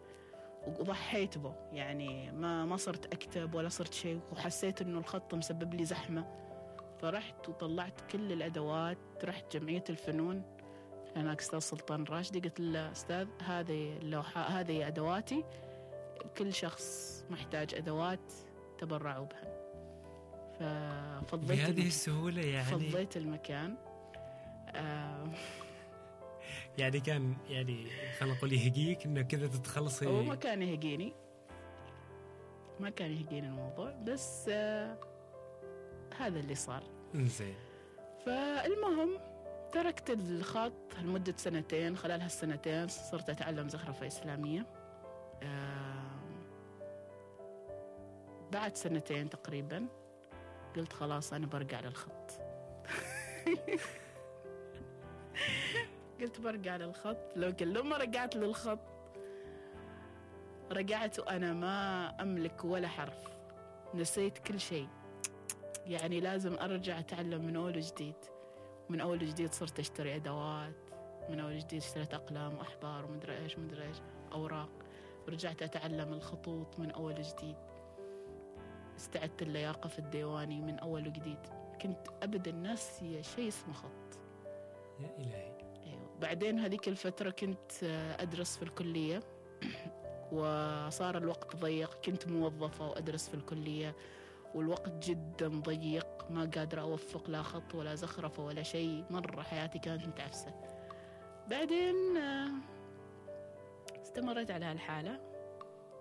وضحيت به. يعني ما ما صرت أكتب ولا صرت شيء. وحسيت إنه الخط مسبب لي زحمة. فرحت وطلعت كل الأدوات. رحت جمعية الفنون. هناك أستاذ سلطان راشدي. قلت له أستاذ هذه اللوحة هذه أدواتي. كل شخص محتاج أدوات تبرعوا بها. ففضيت بهذه السهولة يعني؟ فضيت المكان. آه. يعني كان يعني خلينا نقول يهقيك إنه كذا تتخلصي؟ هو ما كان يهقيني ما كان يهقيني الموضوع بس آه هذا اللي صار. زين فالمهم تركت الخط لمدة سنتين. خلال هالسنتين صرت أتعلم زخرفة إسلامية. آه بعد سنتين تقريبا. قلت خلاص أنا برجع للخط. *laughs* قلت برجع للخط. لكن لما رجعت للخط رجعت وأنا ما أملك ولا حرف. نسيت كل شيء. يعني لازم أرجع أتعلم من أول وجديد. من أول وجديد صرت أشتري أدوات. من أول وجديد اشتريت أقلام وأحبار ومدري إيش ومدري إيش أوراق. ورجعت أتعلم الخطوط من أول وجديد. استعدت اللياقة في الديواني من أول وجديد. كنت أبدا ناسية شيء اسمه خط. يا إلهي. بعدين هذيك الفترة كنت أدرس في الكلية. *clears throat* وصار الوقت ضيق. كنت موظفة وأدرس في الكلية. والوقت جدا ضيق. ما قادرة أوفق لا خط ولا زخرفة ولا شيء. مرة حياتي كانت متعفسة. بعدين آه، استمريت على هالحالة.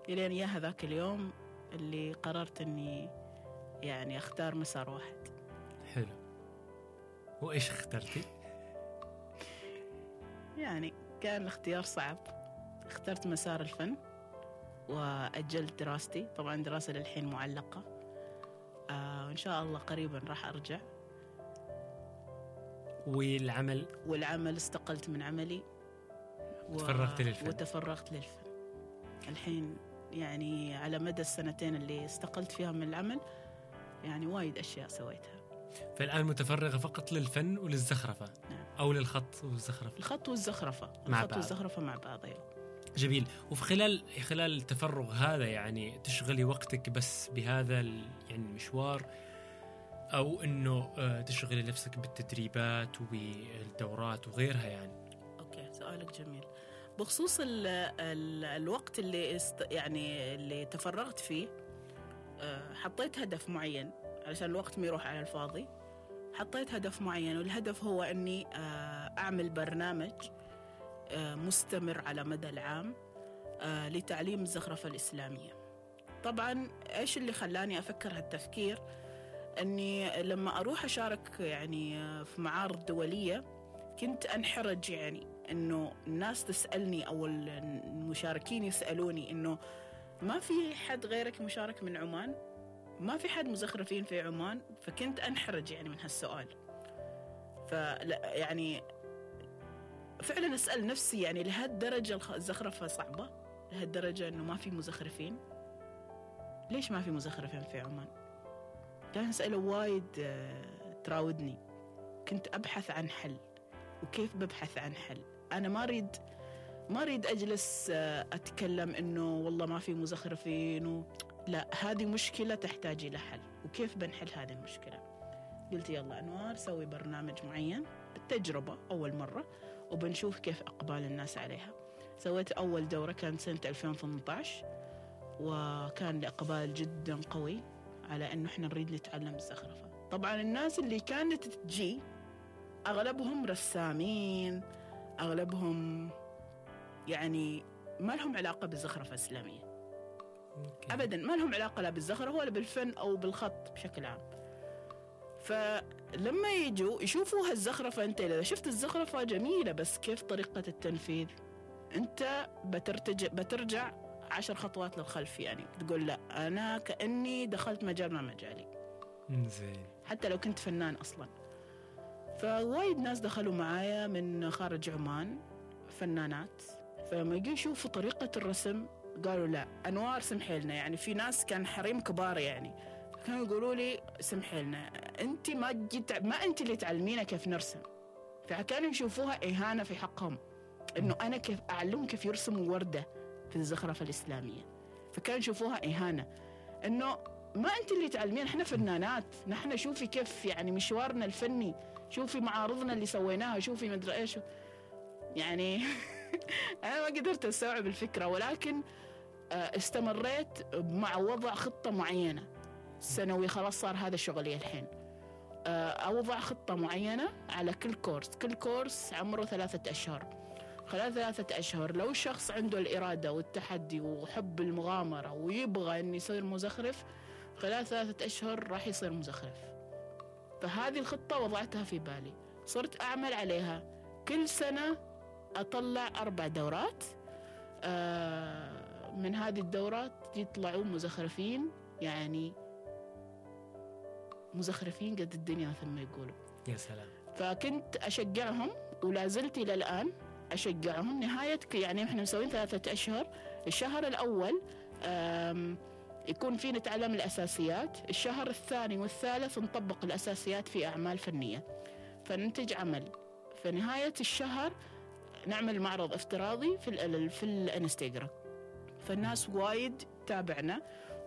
إلين يا هذاك اليوم اللي قررت إني يعني أختار مسار واحد. حلو. وإيش اخترتي؟ يعني كان الاختيار صعب. اخترت مسار الفن وأجلت دراستي. طبعا دراستي للحين معلقة. آه وإن شاء الله قريبا راح أرجع. والعمل؟ والعمل استقلت من عملي. و... تفرغت للفن. وتفرغت للفن. الحين يعني على مدى السنتين اللي استقلت فيها من العمل يعني وايد أشياء سويتها فالآن متفرغة فقط للفن وللزخرفة نعم. أو للخط والزخرفة الخط والزخرفة مع الخط بعض. والزخرفة مع بعض أيوة. جميل وفي خلال خلال التفرغ هذا يعني تشغلي وقتك بس بهذا يعني المشوار أو إنه آه، تشغلي نفسك بالتدريبات والدورات وغيرها يعني okay سؤالك جميل بخصوص ال ال الوقت اللي است يعني اللي تفرغت فيه آه، حطيت هدف معين علشان الوقت ما يروح على الفاضي. حطيت هدف معين والهدف هو إني آه، أعمل برنامج آه، مستمر على مدى العام لتعليم الزخرفة الإسلامية. طبعا إيش اللي خلاني أفكر هالتفكير؟ إني لما أروح أشارك يعني في معارض دولية كنت أنحرج يعني. إنه الناس تسألني أو المشاركين يسألوني إنه ما في حد غيرك مشارك من عمان؟ ما في حد مزخرفين في عمان؟ فكنت أنحرج يعني من هالسؤال. فلا يعني فعلا أسأل نفسي يعني لهالدرجة الزخرفة صعبة؟ لهالدرجة إنه ما في مزخرفين؟ ليش ما في مزخرفين في عمان؟ كان اسئله وايد آه، تراودني. كنت أبحث عن حل. وكيف ببحث عن حل؟ أنا ما اريد ما أريد أجلس آه، أتكلم إنه والله ما في مزخرفين و... لا هذه مشكلة تحتاج إلى حل وكيف بنحل هذه المشكلة؟ قلت يلا أنوار سوي برنامج معين بالتجربة أول مرة وبنشوف كيف إقبال الناس عليها. سويت أول دورة كانت سنة 2018 وكان الإقبال جدا قوي على إنه إحنا نريد نتعلم الزخرفة. طبعا الناس اللي كانت تجي أغلبهم رسامين أغلبهم يعني ما لهم علاقة بالزخرفه الإسلامية. أوكي. ابدا ما لهم علاقة لا بالزخرفه ولا بالفن أو بالخط بشكل عام. فلما يجوا يشوفوا هالزخرفة أنت إذا شفت الزخرفة جميلة بس كيف طريقة التنفيذ؟ أنت بترتج بترجع عشر خطوات للخلف يعني تقول لا أنا كأني دخلت مجال ما مجالي. زين. حتى لو كنت فنان أصلا. فوايد ناس دخلوا معايا من خارج عمان فنانات. فلما يجوا يشوفوا طريقة الرسم قالوا لا أنوار سمحي لنا يعني في ناس كان حريم كبار يعني. كانوا يقولوا لي سمحي لنا أنت ما جيت ما أنت اللي تعلمينا كيف نرسم. فكانوا يشوفوها إهانة في حقهم. إنه أنا كيف أعلمهم كيف يرسموا وردة في الزخرفة الإسلامية. فكانوا يشوفوها إهانة. إنه ما أنت اللي تعلمين إحنا فنانات. نحن شوفي كيف يعني مشوارنا الفني. شوفي معارضنا اللي سويناها شوفي مدري إيش. يعني *laughs* أنا ما قدرت أستوعب الفكرة ولكن آه، استمريت مع وضع خطة معينة. سنوي خلاص صار هذا شغلي الحين. آه، أوضع خطة معينة على كل كورس كل كورس عمره ثلاثة أشهر. خلال ثلاثة أشهر لو شخص عنده الإرادة والتحدي وحب المغامرة ويبغى أن يصير مزخرف خلال ثلاثة أشهر راح يصير مزخرف. فهذه الخطة وضعتها في بالي. صرت أعمل عليها. كل سنة أطلع أربع دورات. آه، من هذه الدورات يطلعوا مزخرفين يعني مزخرفين قد الدنيا مثل ما يقولوا. يا سلام. فكنت أشجعهم ولا زلت إلى الآن أشجعهم. نهاية يعني إحنا مسوين ثلاثة أشهر. الشهر الأول يكون في نتعلم الأساسيات. الشهر الثاني والثالث نطبق الأساسيات في أعمال فنية. فننتج عمل. في نهاية الشهر نعمل معرض افتراضي في في الانستغرام. فالناس وايد تابعنا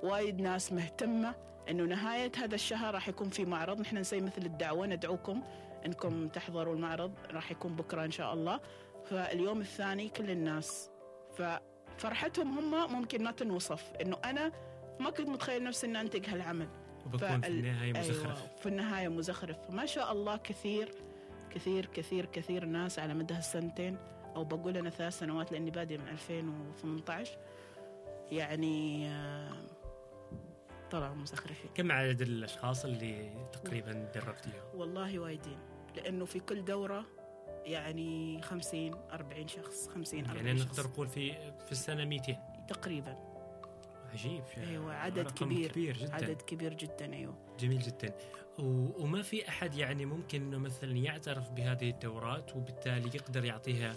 وايد ناس مهتمة إنه نهاية هذا الشهر راح يكون في معرض. نحن نسوي مثل الدعوة ندعوكم إنكم تحضروا المعرض راح يكون بكرة إن شاء الله. فاليوم الثاني كل الناس. ففرحتهم هم ممكن ما تنوصف. إنه أنا ما كنت متخيل نفسي إني أنتج هالعمل. وبكون في النهاية مزخرف. أيوة في النهاية مزخرف. ما شاء الله كثير كثير كثير كثير ناس على مدى السنتين أو بقول أنا ثلاث سنوات لأني بادئ من 2018 يعني آه، طلعوا مزخرفين. كم عدد الأشخاص اللي تقريبا دربتيهم؟ والله وايدين. لأنه في كل دورة يعني 50 40 شخص 50 40 يعني نقدر نقول في في السنة 200 تقريبا. عجيب. أيوه عدد كبير. كبير جدا. عدد كبير جدا أيوه. جميل جدا. و... وما في أحد يعني ممكن إنه مثلا يعترف بهذه الدورات وبالتالي يقدر يعطيها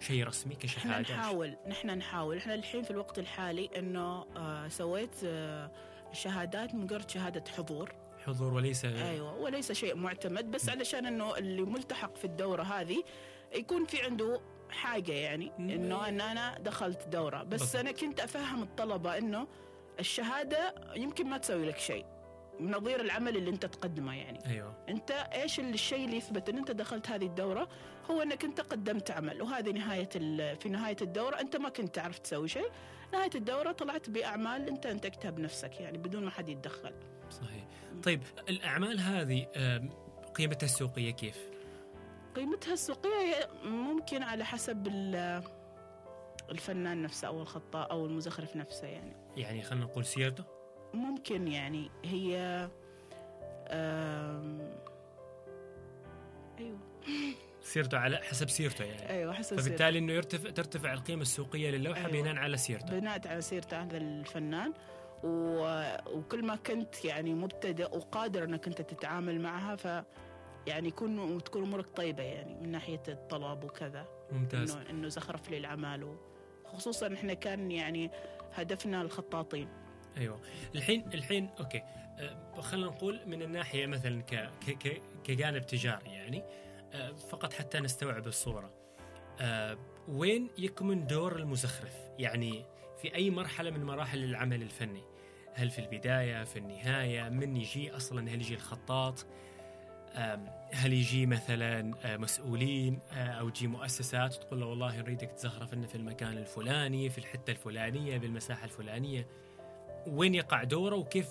شيء رسمي كشهادة؟ نحاول نحن نحاول. إحنا الحين في الوقت الحالي إنه آه سويت آه شهادات مجرد شهادة حضور. حضور وليس أيوه وليس شيء معتمد بس علشان إنه اللي ملتحق في الدورة هذه يكون في عنده حاجة يعني. إنه ان أنا دخلت دورة. بس. أنا كنت أفهم الطلبة إنه الشهادة يمكن ما تسوي لك شيء. نظير العمل اللي أنت تقدمه يعني. أيوه. أنت إيش الشيء اللي يثبت إن أنت دخلت هذه الدورة؟ هو إنك أنت قدمت عمل وهذه نهاية في نهاية الدورة. أنت ما كنت تعرف تسوي شيء. نهاية الدورة طلعت بأعمال أنت أنتجتها بنفسك يعني بدون ما حد يتدخل. صحيح. طيب الأعمال هذه قيمتها السوقية كيف؟ قيمتها السوقية هي ممكن على حسب ال- الفنان نفسه أو الخطاء أو المزخرف نفسه يعني. يعني خلينا نقول سيرته ممكن يعني. هي آم، أيوه. *laughs* سيرته على حسب سيرته يعني. أيوه حسب سيرته. فبالتالي إنه يرتفع ترتفع القيمة السوقية للوحة أيوة. بناء على سيرته. بناء على سيرة هذا الفنان. و... وكل ما كنت يعني مبتدئ وقادر إنك أنت تتعامل معها ف يعني يكون تكون أمورك طيبة يعني من ناحية الطلب وكذا. ممتاز. انه إنه زخرف لي العمل خصوصا إحنا كان يعني هدفنا الخطاطين. أيوه. الحين الحين أوكي. أه، خلينا نقول من الناحية مثلا ك ك ك كجانب تجاري يعني أه، فقط حتى نستوعب الصورة. أه، وين يكمن دور المزخرف؟ يعني في أي مرحلة من مراحل العمل الفني؟ هل في البداية في النهاية؟ من يجي أصلا؟ هل يجي الخطاط؟ هل يجي مثلا مسؤولين أو تجي مؤسسات وتقول له والله نريدك تزخرف لنا في المكان الفلاني في الحتة الفلانية بالمساحة الفلانية وين يقع دوره وكيف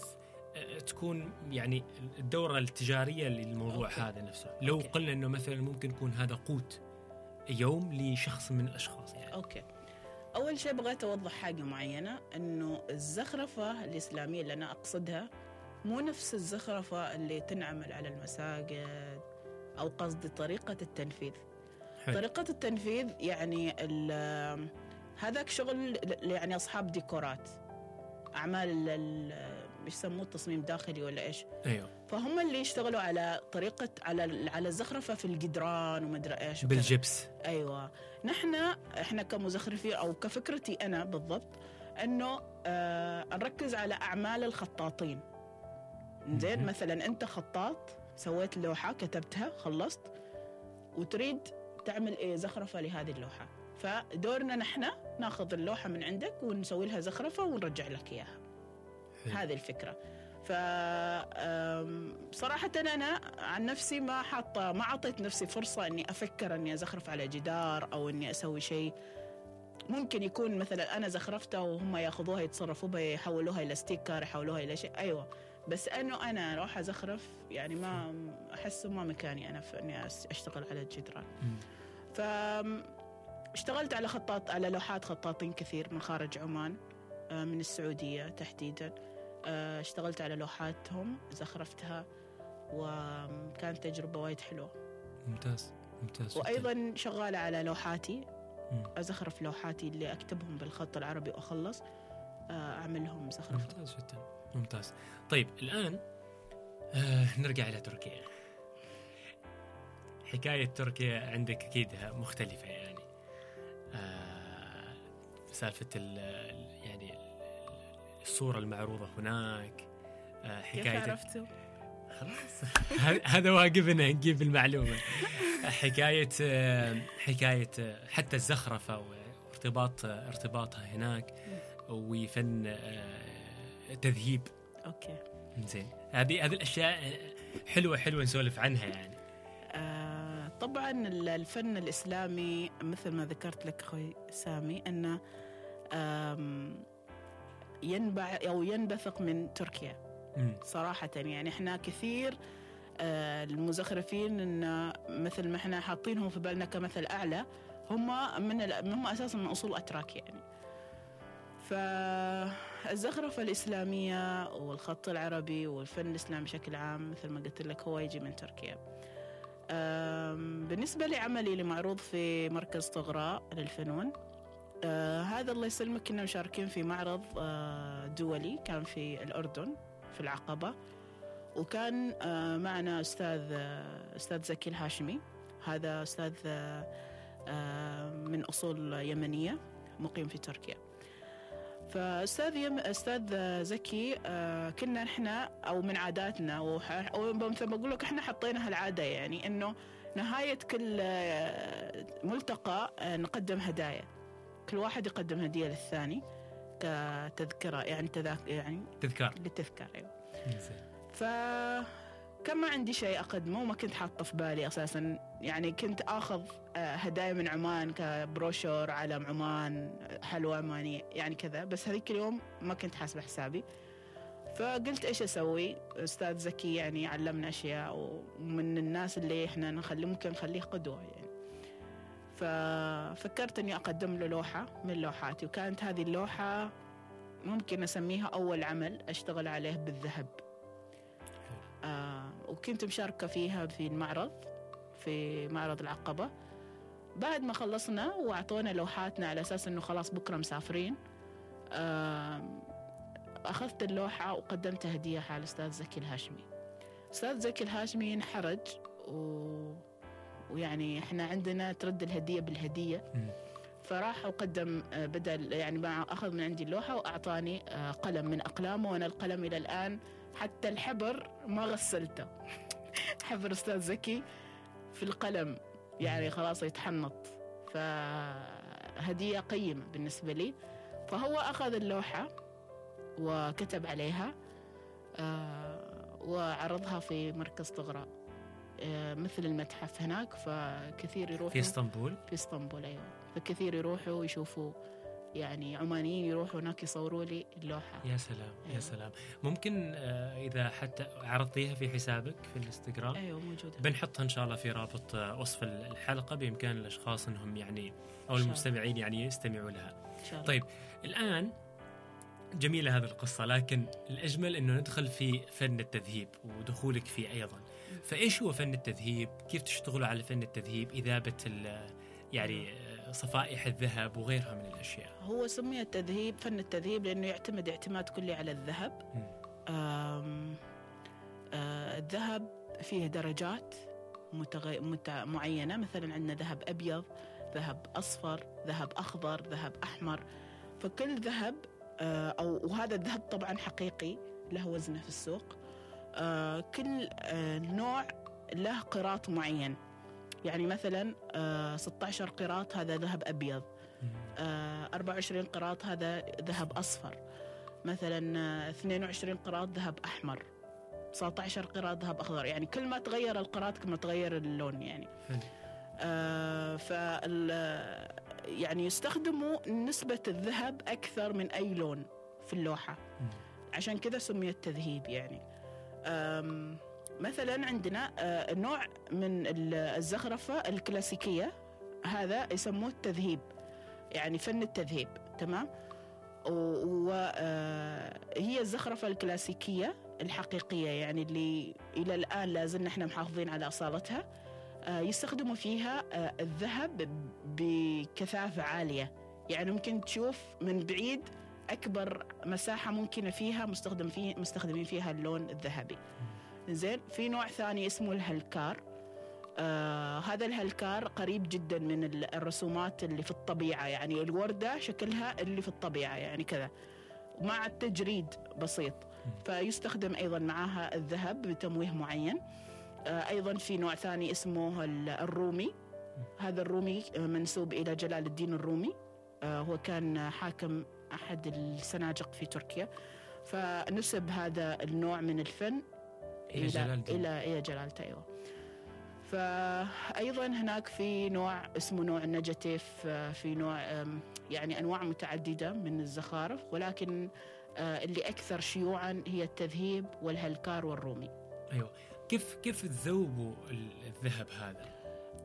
تكون يعني الدورة التجارية للموضوع okay. هذا نفسه لو okay. قلنا إنه مثلا ممكن يكون هذا قوت يوم لشخص من الأشخاص يعني okay أول شيء بغيت أوضح حاجة معينة إنه الزخرفة الإسلامية اللي أنا أقصدها مو نفس الزخرفة اللي تنعمل على المساجد أو قصدي طريقة التنفيذ. حلو. طريقة التنفيذ يعني هذاك شغل يعني أصحاب ديكورات أعمال ال- ال- يسموه تصميم داخلي ولا إيش؟ أيوه. فهم اللي يشتغلوا على طريقة على على الزخرفة في الجدران ومدري وكذا. بالجبس. أيوه. نحن إحنا كمزخرفين أو كفكرتي أنا بالضبط إنه آه نركز على أعمال الخطاطين. زين. مثلا أنت خطاط سويت لوحة كتبتها خلصت وتريد تعمل إيه؟ زخرفة لهذه اللوحة. فدورنا نحن ناخذ اللوحة من عندك ونسوي لها زخرفة ونرجع لك إياها. هذه الفكرة. ف صراحة أنا عن نفسي ما حاطة ما أعطيت نفسي فرصة إني أفكر إني أزخرف على جدار أو إني أسوي شيء. ممكن يكون مثلا أنا زخرفتها وهم يأخذوها يتصرفوا بها يحولوها إلى ستيكر يحولوها إلى شيء. أيوة. بس إنه أنا أروح أزخرف يعني ما أحسه ما مكاني أنا في إني أس- أشتغل على الجدران. ف اشتغلت على خطاط على لوحات خطاطين كثير من خارج عمان آه، من السعودية تحديدا آه، اشتغلت على لوحاتهم زخرفتها وكانت تجربة وايد حلوة ممتاز ممتاز جداً. وأيضا شغالة على لوحاتي مم. أزخرف لوحاتي اللي أكتبهم بالخط العربي وأخلص آه، أعملهم زخرفة ممتاز جدا ممتاز. طيب الآن آه نرجع إلى تركيا. حكاية تركيا عندك أكيد مختلفة يعني. آه سالفة ال ال- يعني الصورة المعروضة هناك آه كيف حكاية عرفتوا؟ خلاص. *laughs* هذا واقفنا نجيب المعلومة. حكاية آه، حكاية آه، حتى الزخرفة وارتباط آه، ارتباطها هناك وفن تذهيب. أوكي. زين هذه هذه الأشياء آه، حلوة حلوة نسولف عنها يعني. آه، طبعا ال- الفن الإسلامي مثل ما ذكرت لك أخوي سامي آم، ينبع أو ينبثق من تركيا. مم. صراحة يعني إحنا كثير آه، المزخرفين إن مثل ما إحنا حاطينهم في بالنا كمثل أعلى هم من هم أساسا من أصول أتراك يعني. فالزخرفة الإسلامية والخط العربي والفن الإسلامي بشكل عام مثل ما قلت لك هو يجي من تركيا. بالنسبة لعملي اللي معروض في مركز طغراء للفنون آه هذا الله يسلمك كنا مشاركين في معرض آه دولي كان في الأردن في العقبة. وكان آه معنا أستاذ أستاذ زكي الهاشمي. هذا أستاذ من أصول يمنية مقيم في تركيا. فأستاذ يم... أستاذ زكي آه كنا إحنا أو من عاداتنا وح... أو مثل ما أقول لك إحنا حطينا هالعادة يعني إنه نهاية كل آه، ملتقى آه، نقدم هدايا. كل واحد يقدم هدية للثاني كتذكرة يعني تذاك يعني تذكار. للتذكار أيوه. زين. فكان ما عندي شيء أقدمه وما كنت حاطه في بالي أساسا. يعني كنت آخذ آه، هدايا من عمان كبروشور علم عمان حلوى عمانيه يعني كذا. بس هذيك اليوم ما كنت حاسبة حسابي. فقلت إيش أسوي؟ أستاذ زكي يعني علمنا أشياء ومن الناس اللي إحنا نخلي ممكن نخليه قدوة يعني. ففكرت إني أقدم له لوحة من لوحاتي. وكانت هذه اللوحة ممكن أسميها أول عمل أشتغل عليه بالذهب. آه وكنت مشاركة فيها في المعرض في معرض العقبة. بعد ما خلصنا وأعطونا لوحاتنا على أساس أنه خلاص بكرة مسافرين آه أخذت اللوحة وقدمتها هدية على الأستاذ زكي الهاشمي. أستاذ زكي الهاشمي انحرج و... ويعني إحنا عندنا ترد الهدية بالهدية. فراح وقدم آه، بدل يعني مع أخذ من عندي اللوحة وأعطاني آه، قلم من أقلامه. وأنا القلم إلى الآن حتى الحبر ما غسلته. *laughs* حبر أستاذ زكي في القلم. يعني خلاص يتحنط. فهدية قيمة بالنسبة لي. فهو أخذ اللوحة وكتب عليها آه، وعرضها في مركز طغراء آه، مثل المتحف هناك. فكثير يروحوا في إسطنبول؟ في إسطنبول أيوه. فكثير يروحوا ويشوفوا يعني عمانيين يروحوا هناك يصوروا لي اللوحة. يا سلام يا أيوة. سلام. ممكن آه، إذا حتى عرضتيها في حسابك في الإنستغرام؟ أيوه موجودة. بنحطها إن شاء الله في رابط آه، وصف الحلقة بإمكان الأشخاص إنهم يعني أو إن. المستمعين يعني يستمعوا لها. إن شاء الله. طيب الآن جميلة هذه القصة لكن الأجمل أنه ندخل في فن التذهيب ودخولك فيه أيضا. فإيش هو فن التذهيب؟ كيف تشتغلوا على فن التذهيب؟ إذابة ال- يعني صفائح الذهب وغيرها من الأشياء. هو سمي التذهيب فن التذهيب لأنه يعتمد اعتماد كلي على الذهب. آم، آه، الذهب فيه درجات متغي... مت... معينة. مثلا عندنا ذهب أبيض ذهب أصفر ذهب أخضر ذهب أحمر. فكل ذهب آه، أو وهذا الذهب طبعا حقيقي له وزنه في السوق. آه، كل آه، نوع له قراط معين. يعني مثلا آه، 16 قراط هذا ذهب أبيض. آه، 24 قراط هذا ذهب أصفر. مثلا آه، 22 قراط ذهب أحمر. 19 قراط ذهب أخضر. يعني كل ما تغير القراط كل ما تغير اللون يعني. آه فال يعني يستخدموا نسبة الذهب أكثر من أي لون في اللوحة. عشان كذا سميت تذهيب يعني. مثلا عندنا آه، نوع من ال- الزخرفة الكلاسيكية. هذا يسموه التذهيب يعني فن التذهيب تمام؟ وهي الزخرفة الكلاسيكية الحقيقية يعني اللي إلى الآن لازلنا إحنا محافظين على أصالتها. آه، يستخدموا فيها آه، الذهب بكثافة عالية. يعني ممكن تشوف من بعيد أكبر مساحة ممكنة فيها مستخدم فيه مستخدمين فيها اللون الذهبي. زين في نوع ثاني اسمه الهلكار. آه هذا الهلكار قريب جدا من ال- الرسومات اللي في الطبيعة يعني الوردة شكلها اللي في الطبيعة يعني كذا مع التجريد بسيط. فيستخدم أيضا معها الذهب بتمويه معين. آه أيضا في نوع ثاني اسمه ال- الرومي. هذا الرومي منسوب إلى جلال الدين الرومي. آه هو كان حاكم أحد السناجق في تركيا. فنسب هذا النوع من الفن إلى جلال الدين. إلى إلى جلالته أيوه. فأيضا هناك في نوع اسمه نوع النجتيف في نوع يعني أنواع متعددة من الزخارف ولكن آه، اللي أكثر شيوعا هي التذهيب والهلكار والرومي. أيوه. كيف كيف تذوبوا ال- الذهب هذا؟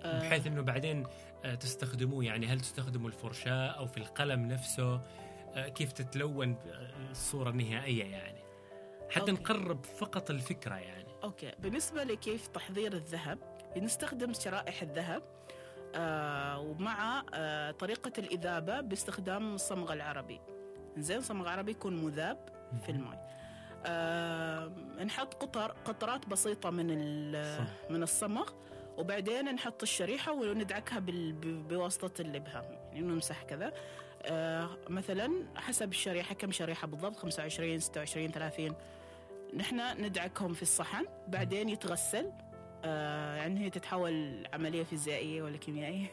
آه، بحيث إنه بعدين آه، تستخدموه يعني هل تستخدموا الفرشاة أو في القلم نفسه؟ كيف تتلون الصورة النهائية يعني؟ حتى okay. نقرب فقط الفكرة يعني. okay. بالنسبة لكيف تحضير الذهب نستخدم شرائح الذهب آه ومع آه طريقة الإذابة باستخدام الصمغ العربي. زين صمغ عربي يكون مذاب في الماء آه نحط قطر قطرات بسيطة من. من الصمغ وبعدين نحط الشريحة وندعكها بواسطة الإبهام يعني نمسح كذا. آه مثلا حسب الشريحة كم شريحة بالضبط؟ 25 26 30 نحن ندعكهم في الصحن بعدين يتغسل. آه يعني هي تتحول عملية فيزيائية ولا كيميائية؟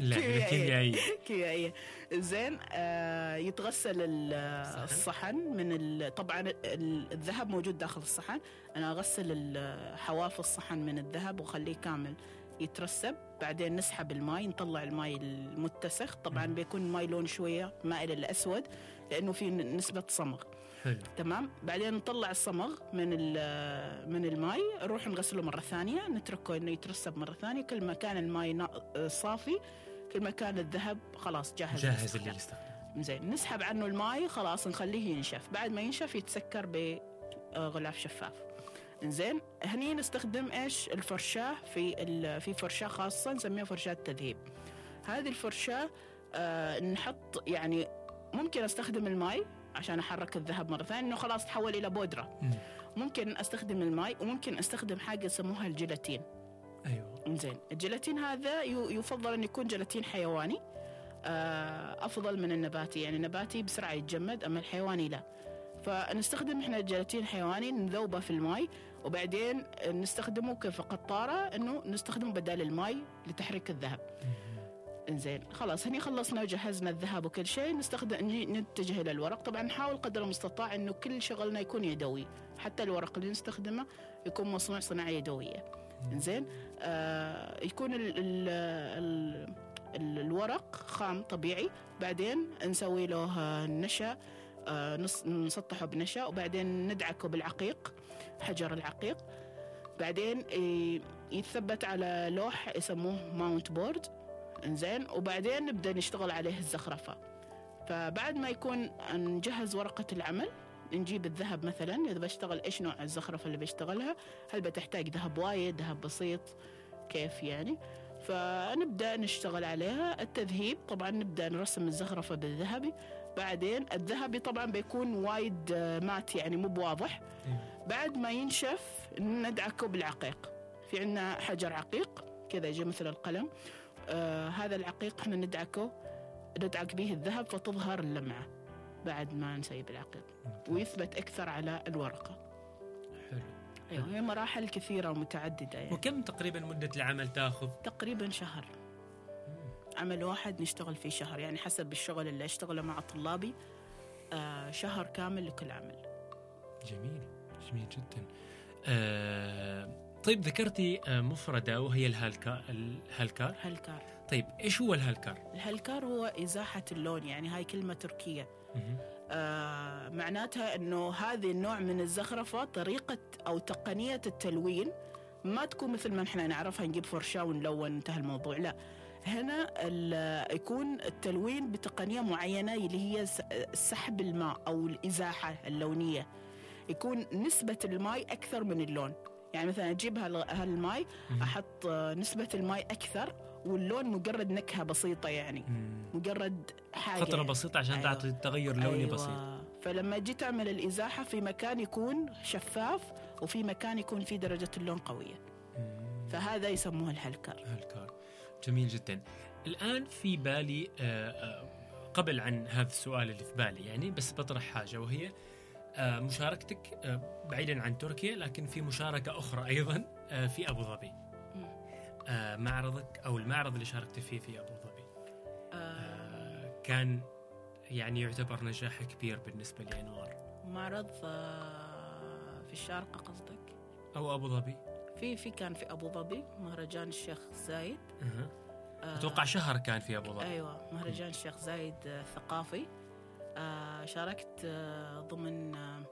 لا كيميائية. كيميائية. كيميائية. زين آه يتغسل ال- الصحن. من طبعا ال- الذهب موجود داخل الصحن. أنا أغسل ال- حواف الصحن من الذهب وأخليه كامل يترسب. بعدين نسحب الماي نطلع الماي المتسخ. طبعا. بيكون الماي لون شوية مائل للاسود لأنه في نسبة صمغ. حلو. تمام؟ بعدين نطلع الصمغ من من الماي نروح نغسله مرة ثانية نتركه إنه يترسب مرة ثانية. كل ما كان الماي صافي كل ما كان الذهب خلاص جاهز جاهز للاستخدام. زين نسحب عنه الماي خلاص نخليه ينشف. بعد ما ينشف يتسكر بغلاف شفاف. زين هني نستخدم إيش؟ الفرشاة في في فرشاة خاصة نسميها فرشاة تذهيب هذه الفرشاة آه نحط يعني ممكن أستخدم الماي عشان أحرك الذهب مرة ثانية إنه خلاص تحول إلى بودرة. مم. ممكن أستخدم الماي وممكن أستخدم حاجة يسموها الجيلاتين. أيوه. زين الجيلاتين هذا يفضل أن يكون جيلاتين حيواني آه، أفضل من النباتي. يعني النباتي بسرعة يتجمد أما الحيواني لا. فنستخدم إحنا الجيلاتين الحيواني نذوبه في الماء وبعدين نستخدمه كقطارة إنه نستخدمه بدال الماء لتحريك الذهب. إنزين خلاص هني خلصنا وجهزنا الذهب وكل شيء نستخدم نتجه إلى الورق. طبعا نحاول قدر المستطاع إنه كل شغلنا يكون يدوي. حتى الورق اللي نستخدمه يكون مصنوع صناعه يدوية. إنزين آه يكون ال ال ال ال الورق خام طبيعي. بعدين نسوي له نشا آه نسطحه بنشا وبعدين ندعكه بالعقيق. حجر العقيق. بعدين ي- يتثبت على لوح يسموه mount board إنزين. وبعدين نبدأ نشتغل عليه الزخرفة. فبعد ما يكون نجهز ورقة العمل نجيب الذهب مثلا. إذا بشتغل إيش نوع الزخرفة اللي بشتغلها؟ هل بتحتاج ذهب وايد ذهب بسيط؟ كيف يعني؟ فنبدأ نشتغل عليها. التذهيب. طبعا نبدأ نرسم الزخرفة بالذهبي. بعدين الذهبي طبعا بيكون وايد آه، مات يعني مو بواضح. بعد ما ينشف ندعكه بالعقيق. في عندنا حجر عقيق كذا يجي مثل القلم. آه هذا العقيق إحنا ندعكه ندعك به الذهب فتظهر اللمعة بعد ما نسيب العقيق ويثبت أكثر على الورقة. حلو. أيوة هي مراحل كثيرة ومتعددة يعني. وكم تقريبا مدة العمل تأخذ؟ تقريبا شهر. عمل واحد نشتغل فيه شهر يعني حسب الشغل اللي أشتغله مع طلابي آه شهر كامل لكل عمل. جميل جميل جدا. آه طيب ذكرتي آه مفردة وهي الهالكار الهالكار. هالكار. طيب إيش هو الهالكار؟ الهالكار هو إزاحة اللون يعني هاي كلمة تركية. آه معناتها إنه هذه النوع من الزخرفة طريقة أو تقنية التلوين ما تكون مثل ما إحنا نعرفها نجيب فرشاة ونلون انتهى الموضوع. لا هنا يكون التلوين بتقنية معينة اللي هي سحب الماء أو الإزاحة اللونية. يكون نسبة الماء أكثر من اللون. يعني مثلا أجيب هال- هالماي آه، نسبة الماء أكثر واللون مجرد نكهة بسيطة يعني. مجرد حاجة فترة بسيطة عشان أيوة. تعطي تغير لوني أيوة. بسيط. فلما جيت أعمل الإزاحة في مكان يكون شفاف وفي مكان يكون فيه درجة اللون قوية. مم. فهذا يسموه الهلكر. هالكار جميل جدا. الآن في بالي آه، آه، قبل عن هذا السؤال اللي في بالي يعني بس بطرح حاجة وهي آه، مشاركتك بعيدا عن تركيا لكن في مشاركة أخرى أيضا في أبو ظبي. معرضك أو المعرض اللي شاركت فيه في أبو ظبي. كان يعني يعتبر نجاح كبير بالنسبة لأنوار. معرض في الشارقة قصدك؟ أو أبو ظبي. في في كان في أبو ظبي مهرجان الشيخ زايد. آه أتوقع شهر كان في أبو ظبي. أيوه مهرجان الشيخ زايد آه ثقافي. آه، شاركت آه، ضمن آه،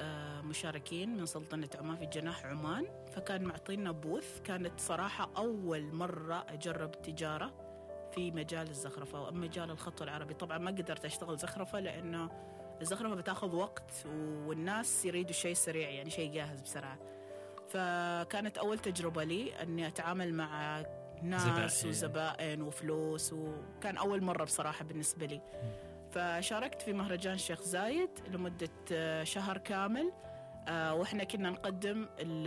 آه، مشاركين من سلطنة عمان في جناح عمان. فكان معطينا بوث. كانت صراحة أول مرة أجرب التجارة في مجال الزخرفة ومجال الخط العربي. طبعا ما قدرت أشتغل زخرفة لأنه الزخرفة بتاخذ وقت والناس يريدوا شيء سريع يعني شيء جاهز بسرعة. فكانت أول تجربة لي أني أتعامل مع ناس زبائن. وزبائن وفلوس وكان أول مرة بصراحة بالنسبة لي. فشاركت في مهرجان الشيخ زايد لمدة آه، شهر كامل. آه، وإحنا كنا نقدم ال-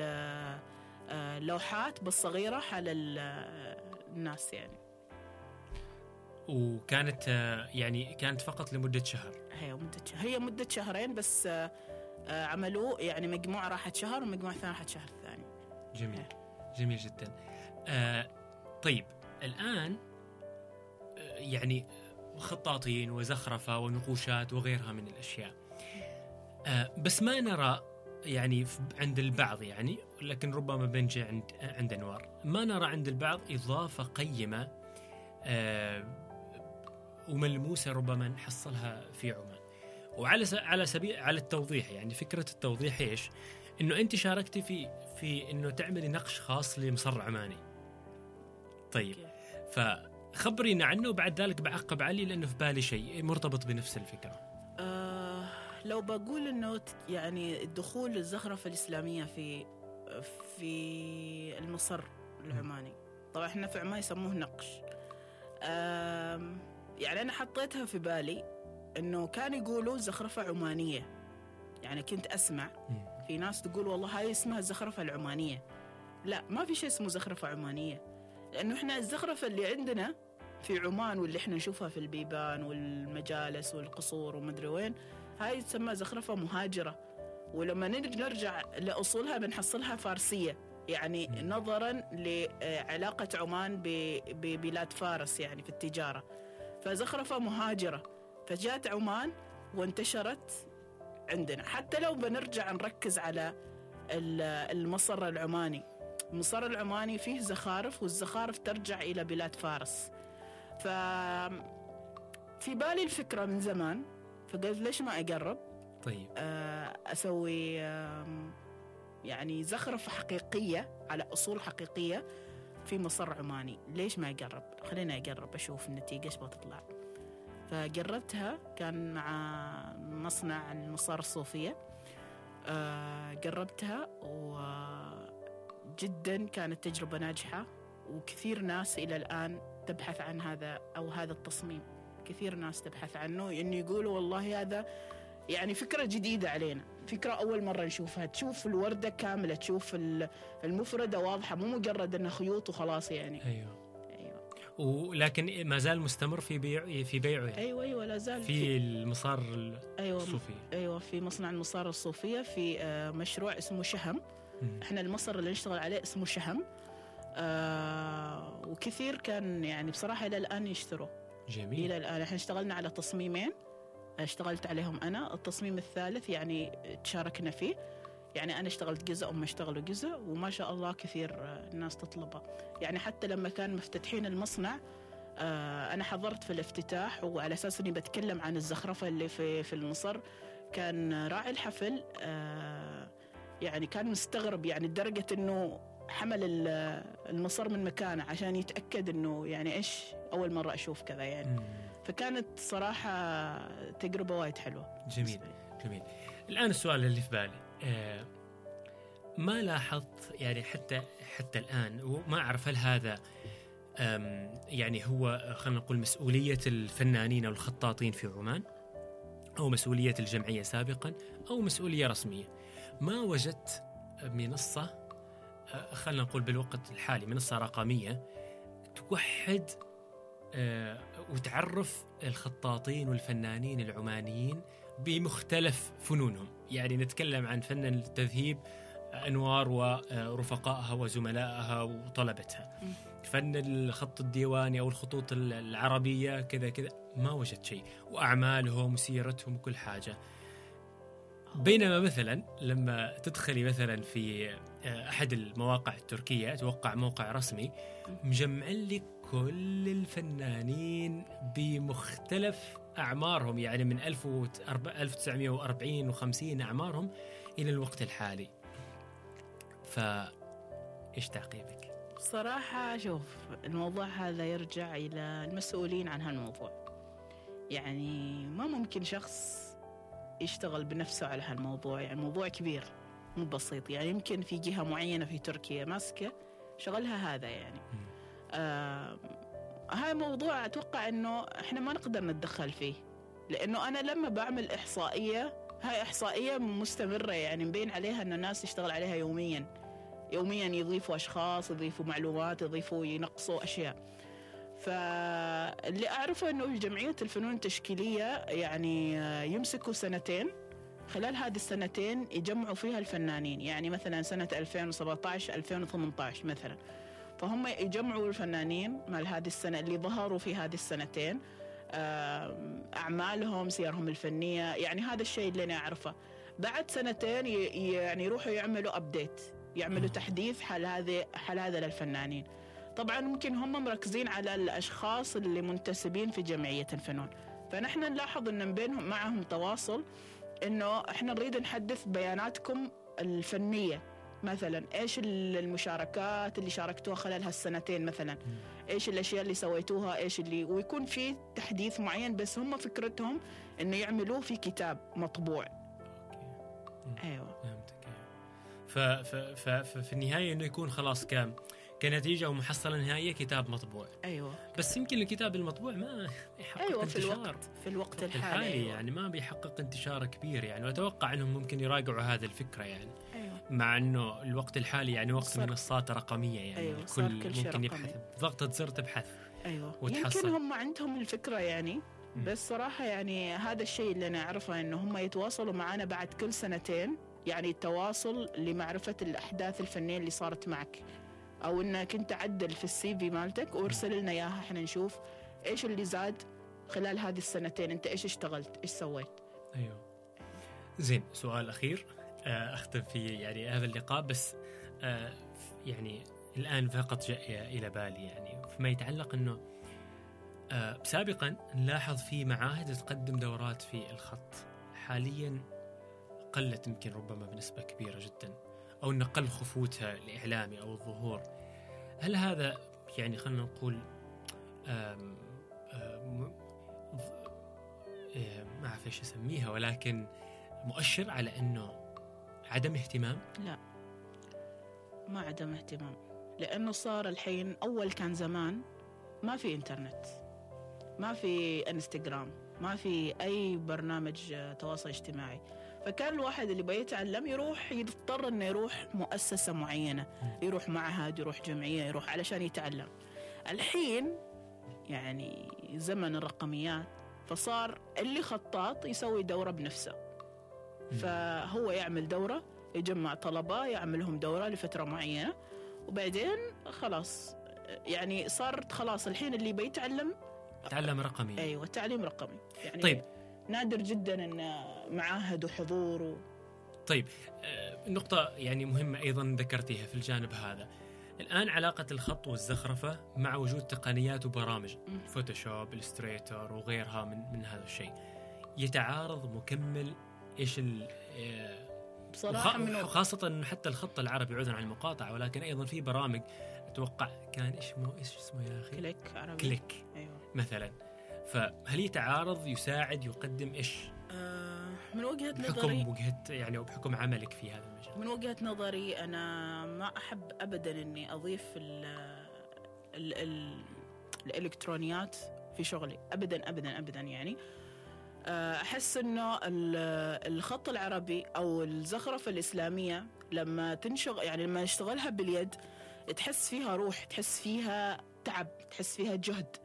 آه، اللوحات بالصغيرة على ال- آه، الناس يعني. وكانت يعني كانت فقط لمدة شهر. هي مدة هي مدة شهرين بس عملوه يعني مجموعة راحت شهر ومجموعة ثانية راحت شهر ثاني. جميل. جميل جدا. آه طيب الآن آه، يعني خطاطين وزخرفة ونقوشات وغيرها من الأشياء. آه بس ما نرى يعني عند البعض يعني لكن ربما بنجي عند عند أنوار. ما نرى عند البعض إضافة قيمة آه وملموسة ربما نحصلها في عمان وعلى س- على سبيل على التوضيح يعني فكرة التوضيح إيش؟ إنه أنت شاركتي في في إنه تعملي نقش خاص لمصر عماني. طيب فخبرينا عنه وبعد ذلك بعقب علي لأنه في بالي شيء مرتبط بنفس الفكرة. آه لو بقول إنه يعني دخول الزخرفه الإسلامية في في المصر العماني طبعا إحنا في عمان يسموه نقش يعني أنا حطيتها في بالي إنه كانوا يقولوا زخرفة عمانيه يعني كنت أسمع في ناس تقول والله هاي اسمها الزخرفه العمانية. لا ما في شيء اسمه زخرفة عمانية. لأنه إحنا الزخرفة اللي عندنا في عمان واللي إحنا نشوفها في البيبان والمجالس والقصور ومدري وين هاي تسمى زخرفة مهاجرة. ولما نرج- نرجع لأصولها بنحصلها فارسية. يعني. نظرا لعلاقة عمان ببلاد فارس يعني في التجارة. فزخرفة مهاجرة. فجاءت عمان وانتشرت عندنا. حتى لو بنرجع نركز على ال- المصر العماني. المصر العماني فيه زخارف والزخارف ترجع إلى بلاد فارس. ف في بالي الفكرة من زمان فقلت ليش ما أقرب؟ طيب. آه، أسوي يعني زخرفة حقيقية على أصول حقيقية في مصر عماني ليش ما أقرب؟ خليني أقرب أشوف النتيجة إيش بتطلع. فقربتها كان مع مصنع المصار الصوفية آه، قربتها وجدا كانت تجربة ناجحة وكثير ناس إلى الآن تبحث عن هذا أو هذا التصميم. كثير ناس تبحث عنه إنه يقولوا والله هذا يعني فكرة جديدة علينا. فكرة أول مرة نشوفها. تشوف الوردة كاملة تشوف ال- المفردة واضحة مو مجرد أنها خيوط وخلاص يعني. أيوة. ولكن ما زال مستمر في بيع في بيعه يعني. أيوة أيوة لا زال في المصار أيوة الصوفي. أيوة في مصنع المصارة الصوفية في آه، مشروع اسمه شهم. إحنا المصر اللي نشتغل عليه اسمه شهم. آه وكثير كان يعني بصراحة إلى الآن يشتروا. جميل. إلى الآن. إحنا اشتغلنا على تصميمين. اشتغلت عليهم أنا. التصميم الثالث يعني تشاركنا فيه. يعني أنا اشتغلت جزء وهم اشتغلوا جزء وما شاء الله كثير آه، الناس تطلبه يعني حتى لما كان مفتتحين المصنع آه، أنا حضرت في الافتتاح وعلى أساس إني بتكلم عن الزخرفة اللي في في المصر كان راعي الحفل آه، يعني كان مستغرب يعني لدرجة إنه حمل ال- المصر من مكانه عشان يتأكد إنه يعني إيش أول مرة أشوف كذا يعني. فكانت صراحة تجربة وايد حلوة جميل. جميل الآن السؤال اللي في بالي ما لاحظت يعني حتى حتى الآن وما أعرف هل هذا يعني هو خلينا نقول مسؤولية الفنانين أو الخطاطين في عمان أو مسؤولية الجمعية سابقا أو مسؤولية رسمية. ما وجدت منصة آه، خلينا نقول بالوقت الحالي منصة رقمية توحد آه، وتعرف الخطاطين والفنانين العمانيين بمختلف فنونهم. يعني نتكلم عن فن التذهيب أنوار ورفقائها وزملائها وطلبتها. فن الخط الديواني أو الخطوط العربية كذا كذا ما وجدت شيء. وأعمالهم وسيرتهم وكل حاجة. بينما مثلا لما تدخلي مثلا في أحد المواقع التركية أتوقع موقع رسمي مجمع لك كل الفنانين بمختلف أعمارهم يعني من 1940 و50 أعمارهم إلى الوقت الحالي. ف إيش تعقيبك؟ صراحة شوف الموضوع هذا يرجع إلى المسؤولين عن هالموضوع يعني ما ممكن شخص يشتغل بنفسه على هالموضوع يعني موضوع كبير مو بسيط يعني يمكن في جهة معينة في تركيا ماسكة شغلها هذا يعني آه هاي موضوع أتوقع أنه إحنا ما نقدر نتدخل فيه. لأنه أنا لما بعمل إحصائية هاي إحصائية مستمرة يعني مبين عليها أن الناس تشتغل عليها يوميا. يوميا يضيفوا أشخاص يضيفوا معلومات يضيفوا ينقصوا أشياء. فاللي أعرفه أنه جمعية الفنون التشكيلية يعني يمسكوا سنتين. خلال هذه السنتين يجمعوا فيها الفنانين. يعني مثلا سنة 2017 2018 مثلا. فهم يجمعوا الفنانين مال هذه السنة اللي ظهروا في هذه السنتين أعمالهم سيرهم الفنية يعني هذا الشيء اللي أنا أعرفه. بعد سنتين يعني يروحوا يعملوا أبديت يعملوا تحديث حال هذه حال هذا للفنانين. طبعا ممكن هم مركزين على الأشخاص اللي منتسبين في جمعية الفنون. فنحن نلاحظ إن بينهم معهم تواصل إنه إحنا نريد نحدث بياناتكم الفنية. مثلا إيش المشاركات اللي شاركتوها خلال هالسنتين مثلا؟ إيش الأشياء اللي سويتوها؟ إيش اللي؟ ويكون في تحديث معين بس هم فكرتهم إنه يعملوه في كتاب مطبوع. أيوه. فهمتك أيوه. ففي النهاية إنه يكون خلاص كام؟ كنتيجة ومحصله نهائية كتاب مطبوع. أيوه. بس يمكن الكتاب المطبوع ما يحقق أيوة انتشار. في الوقت في الوقت الحالي, الحالي أيوة. يعني ما بيحقق انتشار كبير يعني وأتوقع إنهم ممكن يراجعوا هذه الفكرة يعني. مع إنه الوقت الحالي يعني وقت. منصات رقمية يعني أيوة. الكل كل ممكن يبحث. ضغطه زر تبحث أيوه. وتحصل. يمكن هم عندهم الفكرة يعني بس صراحة يعني هذا الشيء اللي أنا أعرفه إنه هم يتواصلوا معنا بعد كل سنتين يعني التواصل لمعرفة الأحداث الفنية اللي صارت معك. أو إنك أنت عدل في السي في مالتك وارسل لنا إياها. إحنا نشوف إيش اللي زاد خلال هذه السنتين. أنت إيش اشتغلت؟ إيش سويت؟ أيوه. زين سؤال أخير. آه، أختم في يعني هذا اللقاء بس آه، يعني الآن فقط جاء إلى بالي يعني فيما يتعلق إنه آه، سابقا نلاحظ في معاهد تقدم دورات في الخط. حاليا قلت يمكن ربما بنسبة كبيرة جدا أو أن قل خفوتها الإعلامي أو الظهور. هل هذا يعني خلينا نقول ما أعرف إيش أسميها ولكن مؤشر على أنه عدم اهتمام؟ لا. ما عدم اهتمام. لأنه صار الحين أول كان زمان ما في إنترنت. ما في إنستغرام. ما في أي برنامج تواصل اجتماعي. فكان الواحد اللي بيتعلم يروح يضطر إنه يروح مؤسسة معينة. يروح معهد يروح جمعية يروح علشان يتعلم. الحين يعني زمن الرقميات فصار اللي خطاط يسوي دورة بنفسه. فهو يعمل دورة يجمع طلبة يعملهم دورة لفترة معينة وبعدين خلاص يعني صارت خلاص الحين اللي بيتعلم تعلم رقمي. أيوه تعليم رقمي. يعني طيب. نادر جدا إن معاهد وحضور و... طيب آه، نقطة يعني مهمة أيضا ذكرتيها في الجانب هذا. الآن علاقة الخط والزخرفة مع وجود تقنيات وبرامج Photoshop Illustrator وغيرها من من هذا الشيء يتعارض مكمل إيش ال آه، بصراحة وخ... خاصة انه حتى الخط العربي عذرا عن المقاطعة ولكن أيضا في برامج أتوقع كان إيش اسمه إيش اسمه يا أخي؟ كليك عربي. كليك أيوه. مثلا. فهل يتعارض يساعد يقدم إيش؟ آه من وجهة نظري بحكم وجهة يعني أو بحكم عملك في هذا المجال. من وجهة نظري أنا ما أحب ابدا إني أضيف ال ال ال الإلكترونيات في شغلي. ابدا ابدا ابدا يعني. آه، أحس إنه الخط العربي أو الزخرفه الإسلامية لما تنشغل يعني لما نشتغلها باليد تحس فيها روح تحس فيها تعب تحس فيها جهد.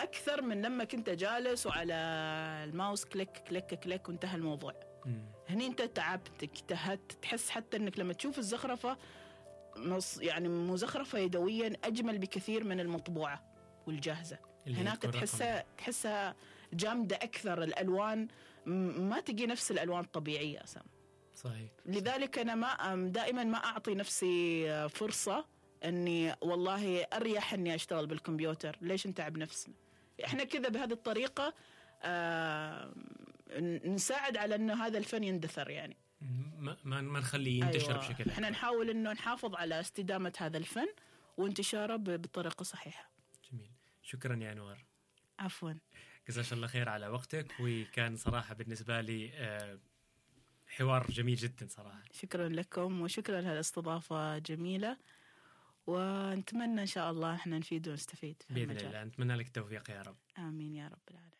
أكثر من لما كنت جالس وعلى ال mouse click click click وانتهى الموضوع. هني أنت تعبت اجتهدت تحس حتى إنك لما تشوف الزخرفة يعني مزخرفه يدويا أجمل بكثير من المطبوعة والجاهزة. هناك تحسها تحسها جامدة أكثر الألوان ما تجي نفس الألوان الطبيعية أصلا صحيح. لذلك أنا ما دائما ما أعطي نفسي فرصة إني والله أريح إني أشتغل بالكمبيوتر. ليش نتعب نفسنا؟ إحنا كذا بهذه الطريقة آه، نساعد على إنه هذا الفن يندثر يعني. ما ما ما نخليه ينتشر أيوة. بشكل إحنا نحاول إنه نحافظ على استدامة هذا الفن وانتشاره ب- بطريقة صحيحة. جميل. شكرا يا أنوار. عفوا. جزاك الله خير على وقتك وكان صراحة بالنسبة لي آه، حوار جميل جدا صراحة. شكرا لكم وشكرا للاستضافه جميلة ونتمنى إن شاء الله إحنا نفيد ونستفيد في بإذن المجال. الله نتمنى لك التوفيق يا رب. آمين يا رب العالمين.